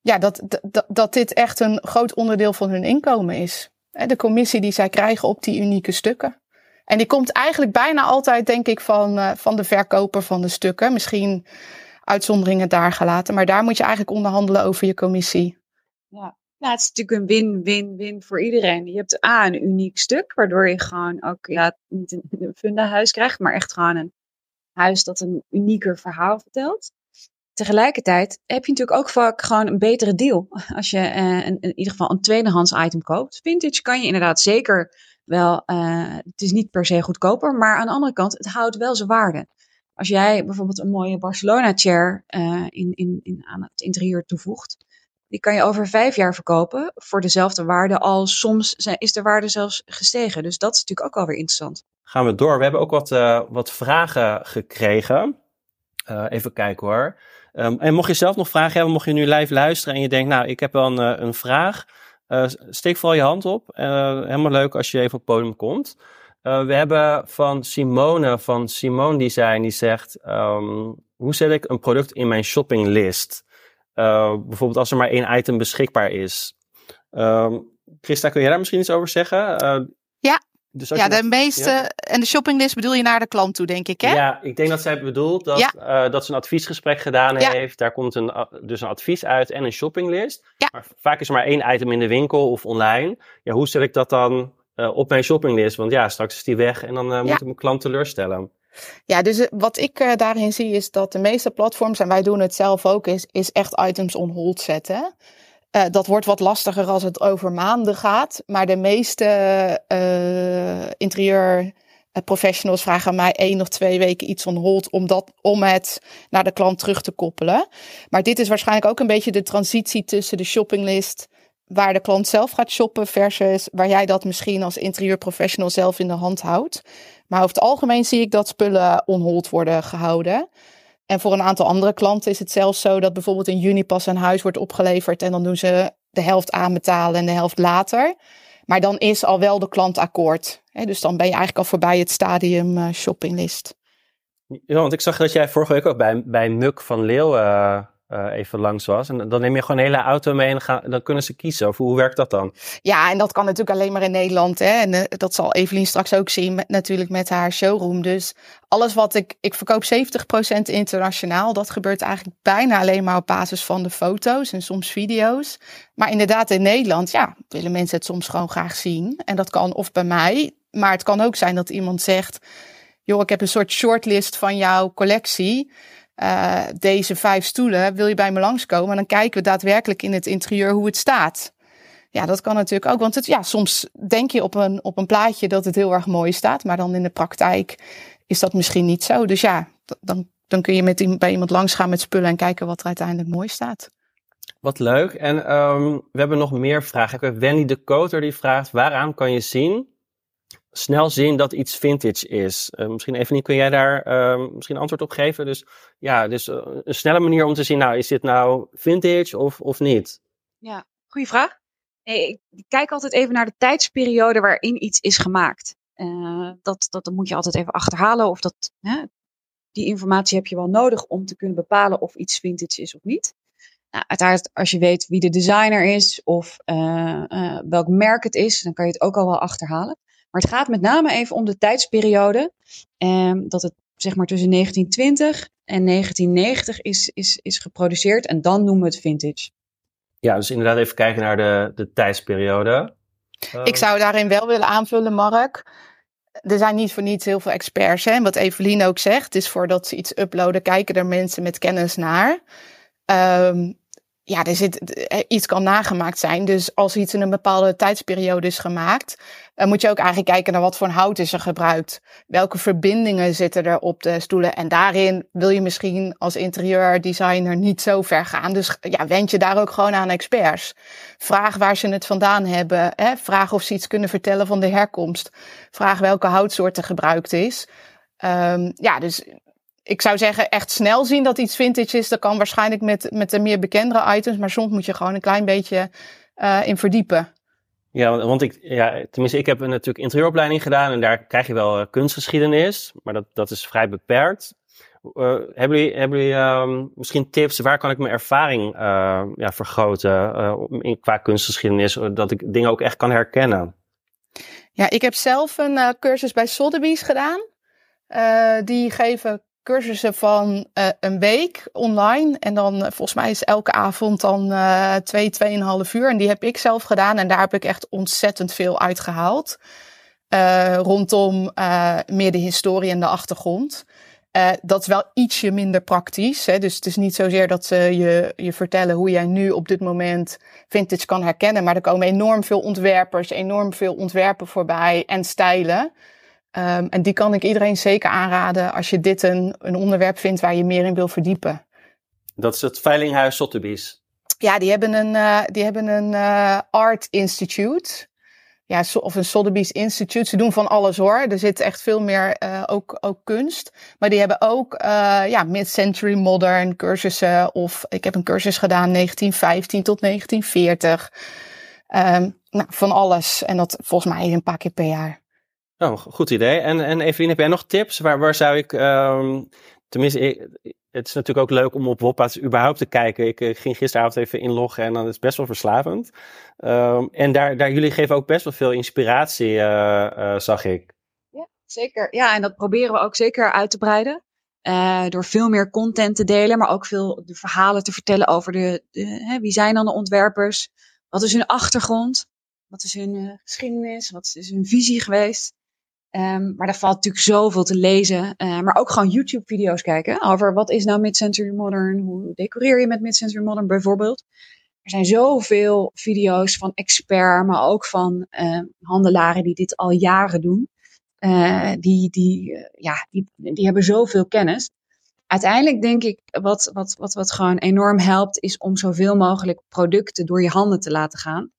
ja, dat, dat, dat dit echt een groot onderdeel van hun inkomen is. De commissie die zij krijgen op die unieke stukken. En die komt eigenlijk bijna altijd, denk ik, van, uh, van de verkoper van de stukken. Misschien uitzonderingen daar gelaten. Maar daar moet je eigenlijk onderhandelen over je commissie. Ja. Nou, het is natuurlijk een win-win-win voor iedereen. Je hebt A, een uniek stuk, waardoor je gewoon ook ja, niet een, een funda-huis krijgt, maar echt gewoon een huis dat een unieker verhaal vertelt. Tegelijkertijd heb je natuurlijk ook vaak gewoon een betere deal als je een, in ieder geval een tweedehands item koopt. Vintage kan je inderdaad zeker wel, uh, het is niet per se goedkoper, maar aan de andere kant, het houdt wel zijn waarde. Als jij bijvoorbeeld een mooie Barcelona chair uh, in, in, in, aan het interieur toevoegt, die kan je over vijf jaar verkopen voor dezelfde waarde, al soms is de waarde zelfs gestegen. Dus dat is natuurlijk ook alweer interessant. Gaan we door. We hebben ook wat, uh, wat vragen gekregen. Even kijken hoor. Um, en mocht je zelf nog vragen hebben, mocht je nu live luisteren en je denkt, nou, ik heb wel een, een vraag. Uh, steek vooral je hand op. helemaal leuk als je even op het podium komt. we hebben van Simone van Simone Design, die zegt, um, hoe zet ik een product in mijn shoppinglist? Uh, bijvoorbeeld als er maar één item beschikbaar is. Uh, Christa, kun jij daar misschien iets over zeggen? Ja. Dus ja, de meeste. Ja. En de shoppinglist bedoel je naar de klant toe, denk ik, hè? Ja, ik denk dat zij bedoelt dat, ja. dat ze een adviesgesprek gedaan ja. heeft. Daar komt een, dus een advies uit en een shoppinglist. Ja. Maar vaak is er maar één item in de winkel of online. Ja, hoe zet ik dat dan op mijn shoppinglist? Want ja, straks is die weg en dan moet ik mijn klant teleurstellen. Ja, dus wat ik uh, daarin zie is dat de meeste platforms, en wij doen het zelf ook, is, is echt items on hold zetten. Uh, dat wordt wat lastiger als het over maanden gaat. Maar de meeste uh, interieur professionals vragen mij één of twee weken iets on hold om, dat, om het naar de klant terug te koppelen. Maar dit is waarschijnlijk ook een beetje de transitie tussen de shoppinglist waar de klant zelf gaat shoppen versus waar jij dat misschien als interieurprofessional zelf in de hand houdt. Maar over het algemeen zie ik dat spullen onhold worden gehouden. En voor een aantal andere klanten is het zelfs zo dat bijvoorbeeld in juni pas een huis wordt opgeleverd en dan doen ze de helft aanbetalen en de helft later. Maar dan is al wel de klant akkoord. Dus dan ben je eigenlijk al voorbij het stadium uh, shoppinglist. Ja, want ik zag dat jij vorige week ook bij, bij Muk van Leeuwen uh, even langs was. En dan neem je gewoon een hele auto mee en dan, kunnen ze kiezen. Of hoe werkt dat dan? Ja, en dat kan natuurlijk alleen maar in Nederland. Hè? En uh, dat zal Evelien straks ook zien, natuurlijk met haar showroom. Dus alles wat ik, ik verkoop 70% internationaal. Dat gebeurt eigenlijk bijna alleen maar op basis van de foto's en soms video's. Maar inderdaad, in Nederland, ja, willen mensen het soms gewoon graag zien. En dat kan of bij mij, maar het kan ook zijn dat iemand zegt: joh, ik heb een soort shortlist van jouw collectie. Uh, deze vijf stoelen, wil je bij me langskomen? En dan kijken we daadwerkelijk in het interieur hoe het staat. Ja, dat kan natuurlijk ook. Want het, ja, soms denk je op een, op een plaatje dat het heel erg mooi staat. Maar dan in de praktijk is dat misschien niet zo. Dus ja, dan, dan kun je met, bij iemand langs gaan met spullen en kijken wat er uiteindelijk mooi staat. Wat leuk. En um, we hebben nog meer vragen. Ik heb Wendy de Koter die vraagt: waaraan kan je zien snel zien dat iets vintage is. Uh, misschien even niet, kun jij daar uh, misschien antwoord op geven? Dus ja, dus uh, een snelle manier om te zien, nou, is dit nou vintage of, of niet? Ja, goede vraag. Nee, ik kijk altijd even naar de tijdsperiode waarin iets is gemaakt. dat, dat moet je altijd even achterhalen of dat, hè, die informatie heb je wel nodig om te kunnen bepalen of iets vintage is of niet. Nou, uiteraard, als je weet wie de designer is of welk merk het is, dan kan je het ook al wel achterhalen. Maar het gaat met name even om de tijdsperiode. Eh, dat het zeg maar tussen 1920 en 1990 is, is, is geproduceerd. En dan noemen we het vintage. Ja, dus inderdaad even kijken naar de, de tijdsperiode. Ik zou daarin wel willen aanvullen, Mark. Er zijn niet voor niets heel veel experts. Hè? En wat Evelien ook zegt, is voordat ze iets uploaden, kijken er mensen met kennis naar. Um, ja, er zit, eh, iets kan nagemaakt zijn. Dus als iets in een bepaalde tijdsperiode is gemaakt, dan moet je ook eigenlijk kijken naar wat voor hout is er gebruikt. Welke verbindingen zitten er op de stoelen. En daarin wil je misschien als interieurdesigner niet zo ver gaan. Dus ja, wend je daar ook gewoon aan experts. Vraag waar ze het vandaan hebben. Hè? Vraag of ze iets kunnen vertellen van de herkomst. Vraag welke houtsoort er gebruikt is. Um, ja, dus ik zou zeggen, echt snel zien dat iets vintage is. Dat kan waarschijnlijk met, met de meer bekendere items. Maar soms moet je gewoon een klein beetje uh, in verdiepen. Ja, want ik, ja, tenminste, ik heb natuurlijk interieuropleiding gedaan. En daar krijg je wel uh, kunstgeschiedenis. Maar dat, dat is vrij beperkt. Uh, hebben jullie, hebben jullie um, misschien tips? Waar kan ik mijn ervaring ja, vergroten in, qua kunstgeschiedenis? Dat ik dingen ook echt kan herkennen? Ja, ik heb zelf een cursus bij Sotheby's gedaan. Uh, die geven cursussen van uh, een week online. En dan volgens mij is elke avond dan twee, tweeënhalf uur. En die heb ik zelf gedaan. En daar heb ik echt ontzettend veel uitgehaald. rondom meer de historie en de achtergrond. Uh, dat is wel ietsje minder praktisch. Hè? Dus het is niet zozeer dat ze je, je vertellen hoe jij nu op dit moment vintage kan herkennen. Maar er komen enorm veel ontwerpers, enorm veel ontwerpen voorbij en stijlen. Um, en die kan ik iedereen zeker aanraden als je dit een, een onderwerp vindt waar je meer in wil verdiepen. Dat is het Veilinghuis Sotheby's. Ja, die hebben een, uh, die hebben een uh, Art Institute ja, of een Sotheby's Institute. Ze doen van alles hoor. Er zit echt veel meer uh, ook, ook kunst. Maar die hebben ook ja, mid-century modern cursussen. Of ik heb een cursus gedaan 1915 tot 1940. Um, ehm, nou, van alles. En dat volgens mij een paar keer per jaar. Oh, goed idee. En, en Evelien, heb jij nog tips? Waar, waar zou ik, um, tenminste, het is natuurlijk ook leuk om op Woppa's überhaupt te kijken. Ik, ik, ging gisteravond even inloggen en dan is het best wel verslavend. Um, en daar, daar, jullie geven ook best wel veel inspiratie, uh, uh, zag ik. Ja, zeker. Ja, en dat proberen we ook zeker uit te breiden. Door veel meer content te delen, maar ook veel de verhalen te vertellen over de, de hè, wie zijn dan de ontwerpers? Wat is hun achtergrond? Wat is hun geschiedenis? Wat is hun visie geweest? Um, maar daar valt natuurlijk zoveel te lezen. Uh, maar ook gewoon YouTube-video's kijken over wat is nou mid-century modern? Hoe decoreer je met mid-century modern bijvoorbeeld? Er zijn zoveel video's van expert, maar ook van uh, handelaren die dit al jaren doen. Uh, die, die, ja, die, die hebben zoveel kennis. Uiteindelijk denk ik, wat, wat, wat, wat gewoon enorm helpt, is om zoveel mogelijk producten door je handen te laten gaan.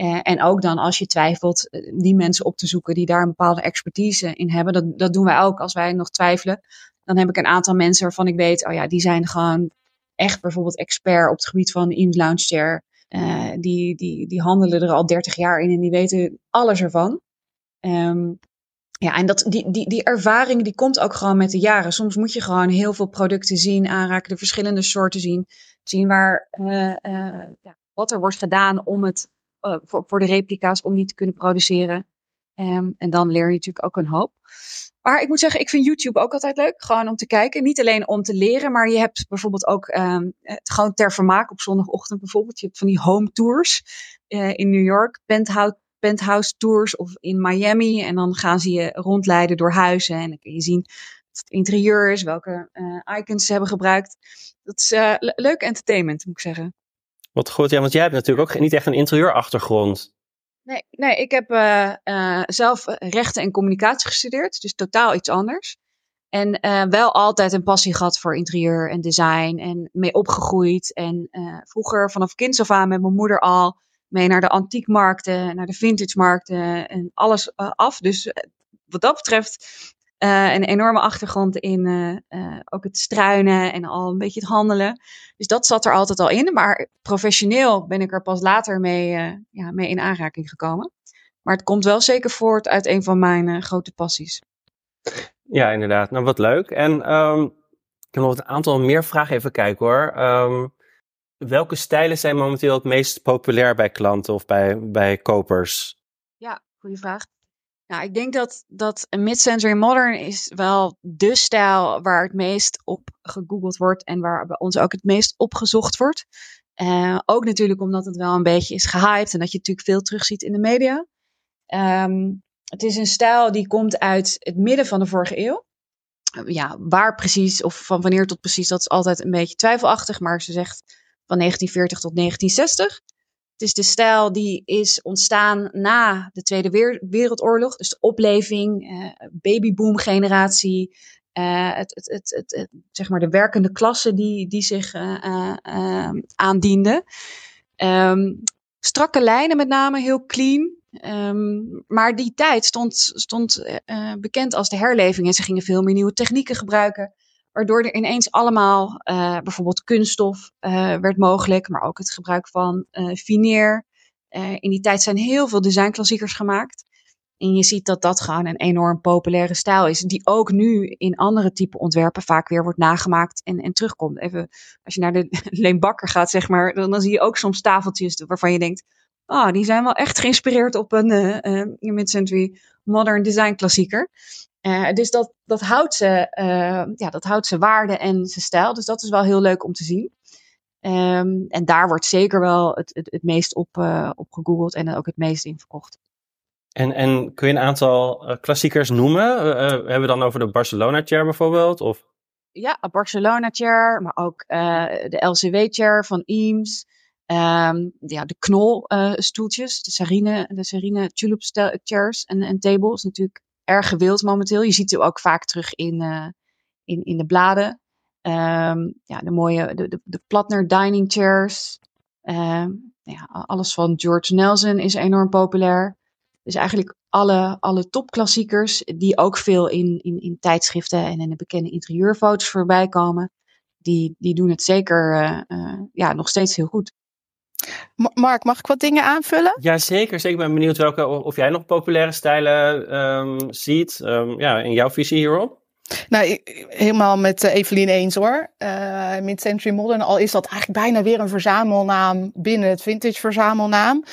Uh, en ook dan als je twijfelt, eh, die mensen op te zoeken die daar een bepaalde expertise in hebben. Dat, dat doen wij ook als wij nog twijfelen. Dan heb ik een aantal mensen waarvan ik weet, oh ja, die zijn gewoon echt bijvoorbeeld expert op het gebied van in lounge chair. Uh, die, die, die handelen er al 30 jaar in en die weten alles ervan. Um, ja, en dat, die, die, die ervaring die komt ook gewoon met de jaren. Soms moet je gewoon heel veel producten zien, aanraken, de verschillende soorten zien. Zien waar, ja, wat er wordt gedaan om het uh, voor, voor de replica's om die te kunnen produceren. Um, en dan leer je natuurlijk ook een hoop. Maar ik moet zeggen, ik vind YouTube ook altijd leuk. Gewoon om te kijken. Niet alleen om te leren, maar je hebt bijvoorbeeld ook um, het gewoon ter vermaak op zondagochtend bijvoorbeeld. Je hebt van die home tours uh, in New York, penthouse, penthouse tours of in Miami. En dan gaan ze je rondleiden door huizen. En dan kun je zien wat het interieur is, welke uh, icons ze hebben gebruikt. Dat is leuk entertainment, moet ik zeggen. Wat goed, ja, want jij hebt natuurlijk ook niet echt een interieurachtergrond. Nee, nee ik heb uh, uh, zelf rechten en communicatie gestudeerd, dus totaal iets anders. En wel altijd een passie gehad voor interieur en design en mee opgegroeid. En vroeger vanaf kinds af aan met mijn moeder al mee naar de antiekmarkten, naar de vintage markten en alles af. Dus wat dat betreft uh, een enorme achtergrond in uh, uh, ook het struinen en al een beetje het handelen. Dus dat zat er altijd al in. Maar professioneel ben ik er pas later mee, ja, mee in aanraking gekomen. Maar het komt wel zeker voort uit een van mijn grote passies. Ja, inderdaad. Nou, wat leuk. En um, ik heb nog een aantal meer vragen even kijken hoor. Um, welke stijlen zijn momenteel het meest populair bij klanten of bij, bij kopers? Ja, goede vraag. Nou, ik denk dat, dat mid-century modern is wel de stijl waar het meest op gegoogeld wordt en waar bij ons ook het meest opgezocht wordt. Uh, ook natuurlijk omdat het wel een beetje is gehyped en dat je natuurlijk veel terugziet in de media. Um, het is een stijl die komt uit het midden van de vorige eeuw. Ja, waar precies of van wanneer tot precies, dat is altijd een beetje twijfelachtig. Maar ze zegt van 1940 tot 1960. Het is de stijl die is ontstaan na de Tweede Wereldoorlog. Dus de opleving, uh, babyboom generatie. Uh, het, het, het, het, zeg maar de werkende klasse die, die zich uh, aandiende. Um, strakke lijnen met name, heel clean. Um, maar die tijd stond, stond bekend als de herleving. En ze gingen veel meer nieuwe technieken gebruiken. Waardoor er ineens allemaal uh, bijvoorbeeld kunststof uh, werd mogelijk, maar ook het gebruik van fineer. in die tijd zijn heel veel designklassiekers gemaakt. En je ziet dat dat gewoon een enorm populaire stijl is, die ook nu in andere type ontwerpen vaak weer wordt nagemaakt en, en terugkomt. Even als je naar de [LAUGHS] Leen Bakker gaat, zeg maar, dan, zie je ook soms tafeltjes waarvan je denkt, oh, die zijn wel echt geïnspireerd op een uh, mid-century modern design klassieker. Uh, dus dat, dat, houdt ze, ja, dat houdt ze waarde en zijn stijl. Dus dat is wel heel leuk om te zien. Um, en daar wordt zeker wel het, het, het meest op, op gegoogeld en ook het meest in verkocht. En, en kun je een aantal klassiekers noemen? Hebben we dan over de Barcelona Chair bijvoorbeeld? Of? Ja, de Barcelona Chair, maar ook de LCW Chair van Eames. Um, ja, de knolstoeltjes, de Sarine, de Sarine Tulip Chairs en, en tables. Natuurlijk erg gewild momenteel. Je ziet ze ook vaak terug in, uh, in, in de bladen. Um, ja, de mooie, de, de, Platner Dining Chairs. Um, ja, alles van George Nelson is enorm populair. Dus eigenlijk alle, alle topklassiekers, die ook veel in, in, in tijdschriften en in de bekende interieurfoto's voorbij komen, die, die doen het zeker uh, uh, ja, nog steeds heel goed. Mark, mag ik wat dingen aanvullen? Ja, zeker. Zeker ben benieuwd welke, of jij nog populaire stijlen um, ziet. Um, ja, in jouw visie hierop. Nou, helemaal met uh, Evelien eens hoor. Uh, Mid-Century Modern, al is dat eigenlijk bijna weer een verzamelnaam binnen het vintage verzamelnaam.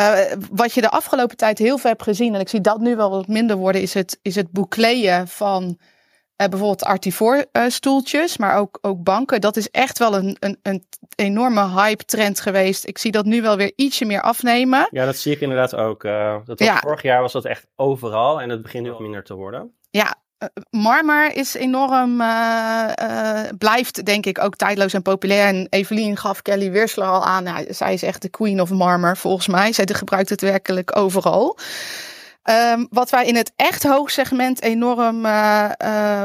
Uh, wat je de afgelopen tijd heel veel hebt gezien, en ik zie dat nu wel wat minder worden, is het, is het boekleien van bijvoorbeeld Artivore uh, stoeltjes, maar ook, ook banken. Dat is echt wel een, een, een enorme hype trend geweest. Ik zie dat nu wel weer ietsje meer afnemen. Ja, dat zie ik inderdaad ook. dat was, ja. Vorig jaar was dat echt overal en het begint nu wat minder te worden. Ja, marmer is enorm, uh, uh, blijft denk ik ook tijdloos en populair. En Evelien gaf Kelly Weersler al aan. Nou, zij is echt de queen of marmer volgens mij. Zij gebruikt het werkelijk overal. Um, wat wij in het echt hoogsegment enorm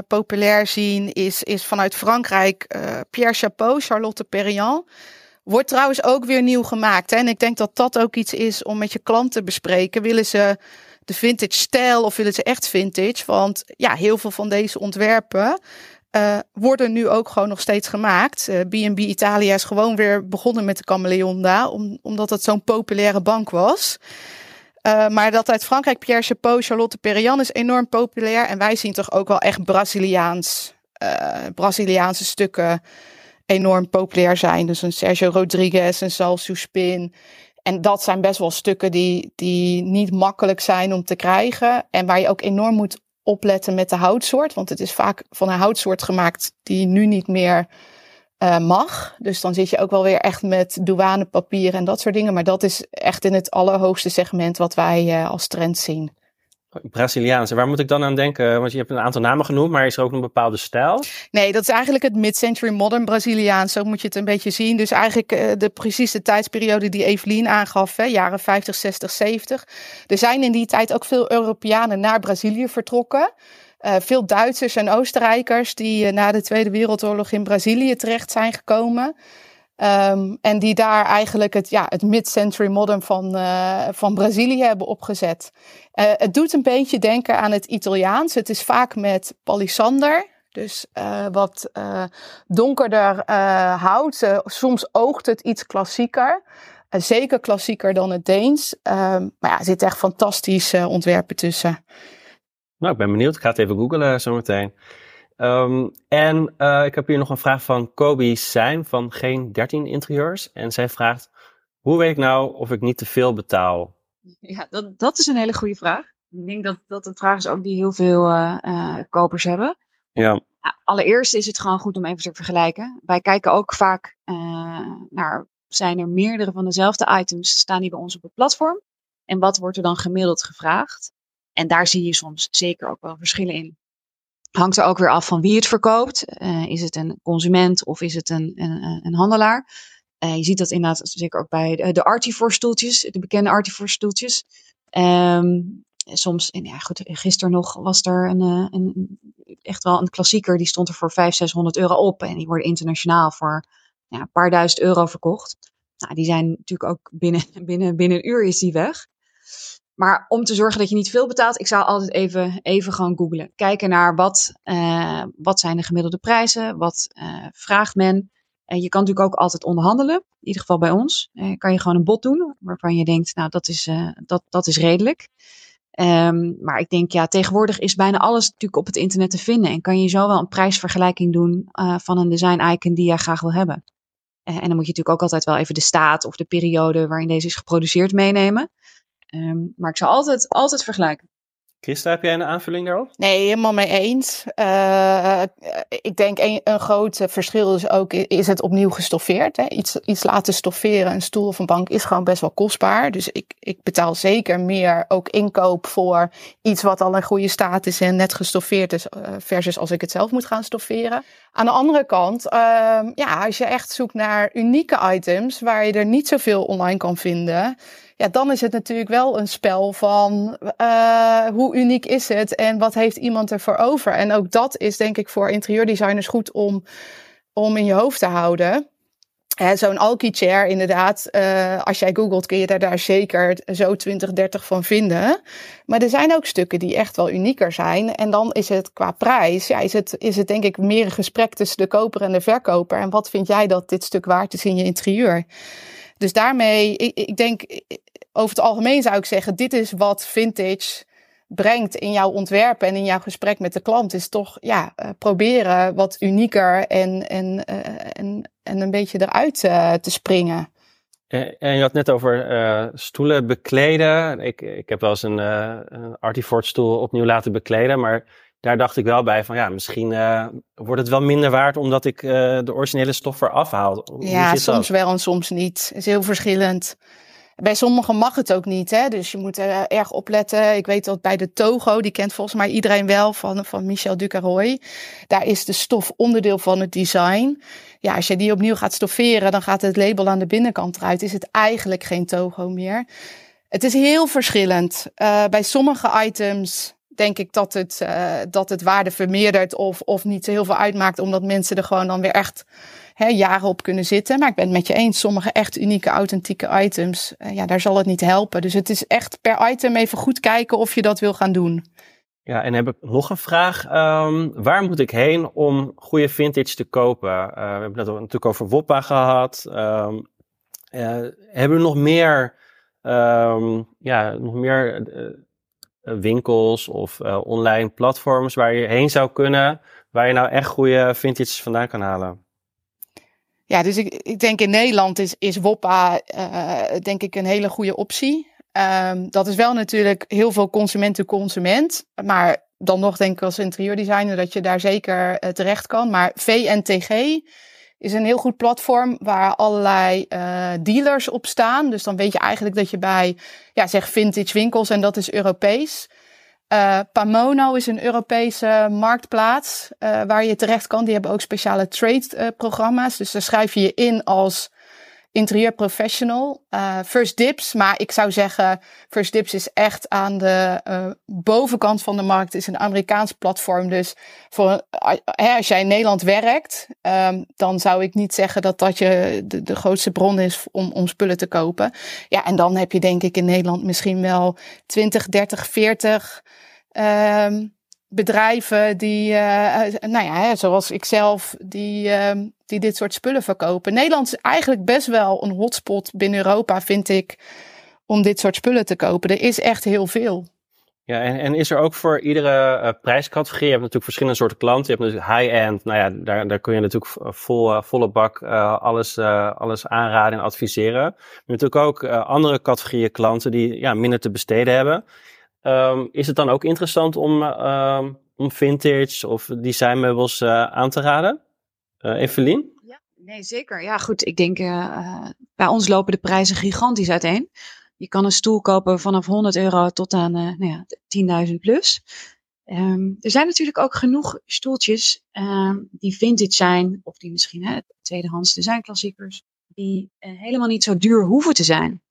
populair zien is, is vanuit Frankrijk Pierre Chapeau, Charlotte Perriand. Wordt trouwens ook weer nieuw gemaakt. Hè? En ik denk dat dat ook iets is om met je klant te bespreken. Willen ze de vintage stijl of willen ze echt vintage? Want ja, heel veel van deze ontwerpen worden nu ook gewoon nog steeds gemaakt. B&B Italia is gewoon weer begonnen met de Camaleonda, om, omdat het zo'n populaire bank was. Uh, maar dat uit Frankrijk, Pierre Chapeau, Charlotte Perriand is enorm populair. En wij zien toch ook wel echt Braziliaans, Braziliaanse stukken enorm populair zijn. Dus een Sergio Rodriguez, een Sal Suspin. En dat zijn best wel stukken die, die niet makkelijk zijn om te krijgen. En waar je ook enorm moet opletten met de houtsoort. Want het is vaak van een houtsoort gemaakt die nu niet meer uh, mag. Dus dan zit je ook wel weer echt met douanepapier en dat soort dingen. Maar dat is echt in het allerhoogste segment wat wij uh, als trend zien. Braziliaans. waar moet ik dan aan denken? Want je hebt een aantal namen genoemd, maar is er ook een bepaalde stijl? Nee, dat is eigenlijk het mid-century modern Braziliaans. Zo moet je het een beetje zien. Dus eigenlijk uh, de precieze tijdsperiode die Evelien aangaf, hè, jaren 50, 60, 70. Er zijn in die tijd ook veel Europeanen naar Brazilië vertrokken. Uh, veel Duitsers en Oostenrijkers die uh, na de Tweede Wereldoorlog in Brazilië terecht zijn gekomen. Um, en die daar eigenlijk het, ja, het mid-century modern van, uh, van Brazilië hebben opgezet. Het doet een beetje denken aan het Italiaans. Het is vaak met palisander. Dus wat donkerder hout. soms oogt het iets klassieker. zeker klassieker dan het Deens. Ehm, maar ja, er zitten echt fantastische ontwerpen tussen. Nou, ik ben benieuwd. Ik ga het even googlen zometeen. Um, en uh, ik heb hier nog een vraag van Kobe Seim van Geen 13 Interieurs. En zij vraagt, hoe weet ik nou of ik niet te veel betaal? Ja, dat, dat is een hele goede vraag. Ik denk dat dat een vraag is ook die heel veel uh, uh, kopers hebben. Ja. Allereerst is het gewoon goed om even te vergelijken. Wij kijken ook vaak naar, zijn er meerdere van dezelfde items, staan die bij ons op het platform? En wat wordt er dan gemiddeld gevraagd? En daar zie je soms zeker ook wel verschillen in hangt er ook weer af van wie het verkoopt. Uh, is het een consument of is het een, een, een handelaar? Uh, je ziet dat inderdaad zeker ook bij de, de Artifor stoeltjes, de bekende Artifor stoeltjes. Um, soms, en ja goed, gisteren nog was er een, eh, een, echt wel een klassieker, die stond er voor 500, 600 euro op. En die worden internationaal voor ja, een paar duizend euro verkocht. Nou, die zijn natuurlijk ook binnen, [LAUGHS] binnen, binnen een uur is die weg. Maar om te zorgen dat je niet veel betaalt, ik zou altijd even, even gewoon googlen. Kijken naar wat, uh, wat zijn de gemiddelde prijzen, wat uh, vraagt men. En je kan natuurlijk ook altijd onderhandelen, in ieder geval bij ons. Uh, kan je gewoon een bod doen, waarvan je denkt, nou dat is, dat, dat is redelijk. Um, maar ik denk, ja, tegenwoordig is bijna alles natuurlijk op het internet te vinden. En kan je zo wel een prijsvergelijking doen van een design icon die jij graag wil hebben. en dan moet je natuurlijk ook altijd wel even de staat of de periode waarin deze is geproduceerd meenemen. Ehm, maar ik zou altijd, altijd vergelijken. Christa, heb jij een aanvulling daarop? Nee, helemaal mee eens. Uh, ik denk een, een groot verschil is ook, is het opnieuw gestoffeerd. Hè? Iets, iets laten stofferen, een stoel of een bank, is gewoon best wel kostbaar. Dus ik, ik betaal zeker meer ook inkoop voor iets wat al in goede staat is en net gestoffeerd is, uh, versus als ik het zelf moet gaan stofferen. Aan de andere kant, uh, ja, als je echt zoekt naar unieke items waar je er niet zoveel online kan vinden ja, dan is het natuurlijk wel een spel van uh, hoe uniek is het en wat heeft iemand ervoor over. En ook dat is denk ik voor interieurdesigners goed om, om in je hoofd te houden. Zo'n Alki chair, inderdaad, uh, als jij googelt kun je daar, daar zeker zo 20, 30 van vinden. Maar er zijn ook stukken die echt wel unieker zijn. En dan is het qua prijs, ja, is, het, is het denk ik meer een gesprek tussen de koper en de verkoper. En wat vind jij dat dit stuk waard is in je interieur? Dus daarmee, ik, ik denk, over het algemeen zou ik zeggen, dit is wat vintage brengt in jouw ontwerp en in jouw gesprek met de klant, is toch ja, uh, proberen wat unieker en, en, uh, en, en een beetje eruit uh, te springen. En je had net over stoelen bekleden. Ik, ik heb wel eens een, een Artifort stoel opnieuw laten bekleden, maar daar dacht ik wel bij van ja, misschien wordt het wel minder waard omdat ik de originele stof eraf haal. Hoe ja, soms wel en soms niet. Het is heel verschillend. Bij sommigen mag het ook niet, hè? dus je moet er erg opletten. Ik weet dat bij de Togo, die kent volgens mij iedereen wel van, van Michel Ducaroy. Daar is de stof onderdeel van het design. Ja, als je die opnieuw gaat stofferen, dan gaat het label aan de binnenkant eruit. Is het eigenlijk geen Togo meer. Het is heel verschillend. Uh, bij sommige items denk ik dat het, uh, dat het waarde vermeerdert of, of niet heel veel uitmaakt, omdat mensen er gewoon dan weer echt hè, jaren op kunnen zitten. Maar ik ben het met je eens, sommige echt unieke, authentieke items, uh, ja, daar zal het niet helpen. Dus het is echt per item even goed kijken of je dat wil gaan doen. Ja, en heb ik nog een vraag. Um, waar moet ik heen om goede vintage te kopen? Uh, we hebben het natuurlijk over Woppa gehad. Um, hebben we nog meer, um, ja, nog meer eh, winkels of online platforms waar je heen zou kunnen, waar je nou echt goede vintage vandaan kan halen? Ja, dus ik, ik denk in Nederland is, is Woppa uh, denk ik een hele goede optie. Um, dat is wel natuurlijk heel veel consument to consument. Maar dan nog denk ik als interieurdesigner dat je daar zeker uh, terecht kan. Maar VNTG is een heel goed platform waar allerlei uh, dealers op staan. Dus dan weet je eigenlijk dat je bij, ja, zeg vintage winkels en dat is Europees. Uh, Pamono is een Europese marktplaats uh, waar je terecht kan. Die hebben ook speciale trade-programma's. dus daar schrijf je je in als interieur professional. Uh, First Dips, maar ik zou zeggen, First Dips is echt aan de uh, bovenkant van de markt. Is een Amerikaans platform. Dus voor, uh, als jij in Nederland werkt, um, dan zou ik niet zeggen dat dat je de, de grootste bron is om, om spullen te kopen. Ja, en dan heb je denk ik in Nederland misschien wel 20, 30, 40 um, bedrijven die, uh, nou ja, zoals ik zelf, die, uh, die dit soort spullen verkopen. Nederland is eigenlijk best wel een hotspot binnen Europa, vind ik, om dit soort spullen te kopen. Er is echt heel veel. Ja, en, en is er ook voor iedere uh, prijscategorie, je hebt natuurlijk verschillende soorten klanten. Je hebt natuurlijk high-end, nou ja, daar, daar kun je natuurlijk vol, volle bak alles, alles aanraden en adviseren. Maar natuurlijk ook andere categorieën klanten die ja, minder te besteden hebben. Um, is het dan ook interessant om, uh, om vintage of designmeubels uh, aan te raden? Uh, Evelien? Ja, nee, zeker. Ja, goed. Ik denk, uh, bij ons lopen de prijzen gigantisch uiteen. Je kan een stoel kopen vanaf 100 euro tot aan nou ja, 10.000 plus. Um, er zijn natuurlijk ook genoeg stoeltjes die vintage zijn, of die misschien hè, tweedehands designklassiekers, die helemaal niet zo duur hoeven te zijn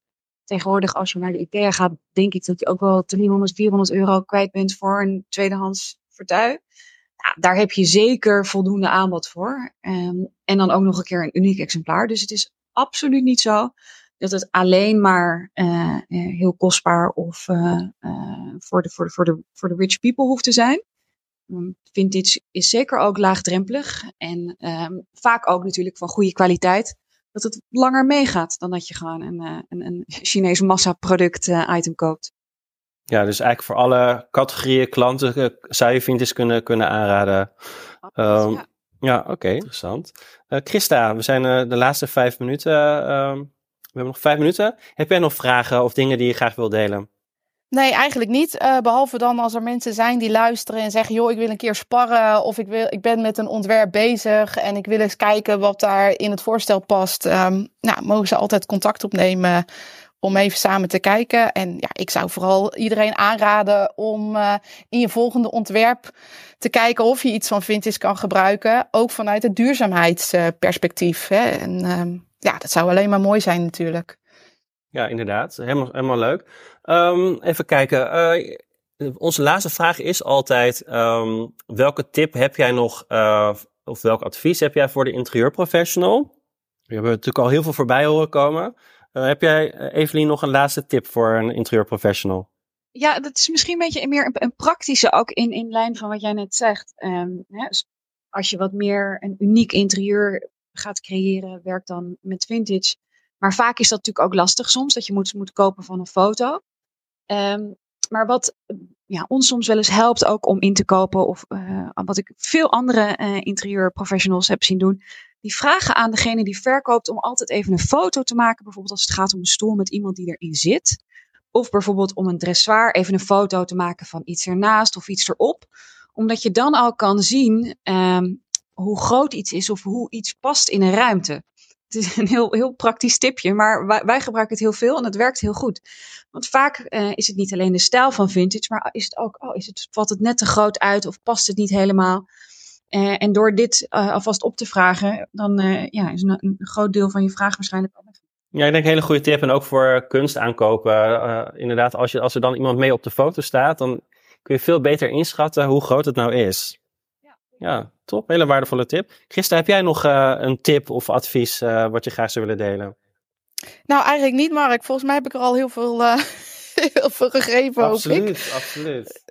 tegenwoordig als je naar de IKEA gaat, denk ik dat je ook wel 300, 400 euro kwijt bent voor een tweedehands. Ja, daar heb je zeker voldoende aanbod voor. Um, en dan ook nog een keer een uniek exemplaar. Dus het is absoluut niet zo dat het alleen maar uh, heel kostbaar of uh, voor, de, voor, de, voor, de, voor de rich people hoeft te zijn. Um, vintage is zeker ook laagdrempelig en um, vaak ook natuurlijk van goede kwaliteit dat het langer meegaat dan dat je gewoon een, uh, een, een Chinees massaproduct uh, item koopt. Ja, dus eigenlijk voor alle categorieën klanten uh, zou je vintage kunnen, kunnen aanraden. Um, ja. Ja, oké, interessant. Uh, Christa, we zijn uh, de laatste vijf minuten. Uh, we hebben nog vijf minuten. Heb jij nog vragen of dingen die je graag wil delen? Nee, eigenlijk niet. Uh, behalve dan als er mensen zijn die luisteren en zeggen: joh, ik wil een keer sparren. Of ik, wil, ik ben met een ontwerp bezig en ik wil eens kijken wat daar in het voorstel past. Um, nou, mogen ze altijd contact opnemen om even samen te kijken. En ja, ik zou vooral iedereen aanraden om uh, in je volgende ontwerp te kijken of je iets van Vintage kan gebruiken. Ook vanuit het duurzaamheidsperspectief. Hè. En uh, ja, dat zou alleen maar mooi zijn natuurlijk. Ja, inderdaad. Helemaal, helemaal leuk. Um, even kijken. Uh, onze laatste vraag is altijd: um, welke tip heb jij nog, uh, of welk advies heb jij voor de interieurprofessional? We hebben natuurlijk al heel veel voorbij horen komen. Uh, heb jij, Evelien, nog een laatste tip voor een interieurprofessional? Ja, dat is misschien een beetje meer een, praktische, ook in, in lijn van wat jij net zegt. Um, ja, als je wat meer een uniek interieur gaat creëren, werk dan met vintage. Maar vaak is dat natuurlijk ook lastig soms, dat je moet, moet kopen van een foto. Um, maar wat ja, ons soms wel eens helpt ook om in te kopen, of uh, wat ik veel andere uh, interieurprofessionals heb zien doen, die vragen aan degene die verkoopt om altijd even een foto te maken. Bijvoorbeeld als het gaat om een stoel met iemand die erin zit. Of bijvoorbeeld om een dressoir even een foto te maken van iets ernaast of iets erop. Omdat je dan al kan zien um, hoe groot iets is of hoe iets past in een ruimte. Het is een heel, heel praktisch tipje, maar wij, wij gebruiken het heel veel en het werkt heel goed. Want vaak uh, is het niet alleen de stijl van vintage, maar is het ook, oh, is het, valt het net te groot uit of past het niet helemaal? Uh, en door dit uh, alvast op te vragen, dan ja, is een, groot deel van je vraag waarschijnlijk al ja, ik denk een hele goede tip. En ook voor kunst aankopen. Inderdaad, als, je, als er dan iemand mee op de foto staat, dan kun je veel beter inschatten hoe groot het nou is. Ja, top. Hele waardevolle tip. Christa, heb jij nog uh, een tip of advies uh, wat je graag zou willen delen? Nou, eigenlijk niet, Mark. Volgens mij heb ik er al heel veel [LAUGHS] heel veel gegeven, absoluut, hoop ik. Absoluut,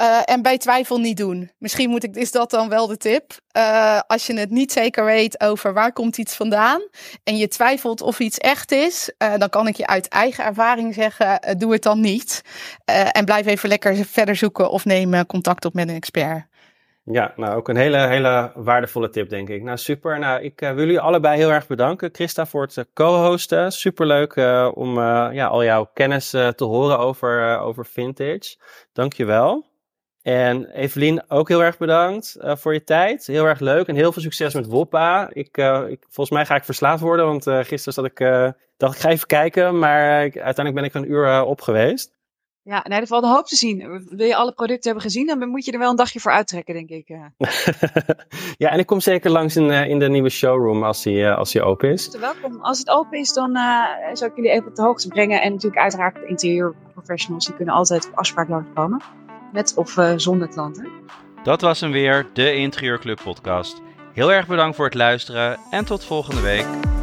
uh, en bij twijfel niet doen. Misschien moet ik, is dat dan wel de tip. Uh, als je het niet zeker weet over waar komt iets vandaan en je twijfelt of iets echt is, uh, dan kan ik je uit eigen ervaring zeggen, doe het dan niet. en blijf even lekker verder zoeken of neem contact op met een expert. Ja, nou ook een hele, hele waardevolle tip, denk ik. Nou, super. Nou, ik uh, wil jullie allebei heel erg bedanken. Christa voor het uh, co-hosten. Superleuk uh, om ja, al jouw kennis te horen over, over vintage. Dankjewel. En Evelien, ook heel erg bedankt voor je tijd. Heel erg leuk en heel veel succes met Woppa. Ik, ik, volgens mij ga ik verslaafd worden, want gisteren zat ik, dacht ik ga even kijken, maar uiteindelijk ben ik een uur op geweest. Ja, nee, er valt een hoop te zien. Wil je alle producten hebben gezien, dan moet je er wel een dagje voor uittrekken, denk ik. [LAUGHS] ja, en ik kom zeker langs in, uh, in de nieuwe showroom als die, uh, als die open is. Welkom. Als het open is, dan uh, zou ik jullie even op de hoogte brengen. En natuurlijk uiteraard de interieur professionals, die kunnen altijd op afspraak langskomen. Met of zonder klanten. Dat was hem weer, de Interieurclub podcast. Heel erg bedankt voor het luisteren en tot volgende week.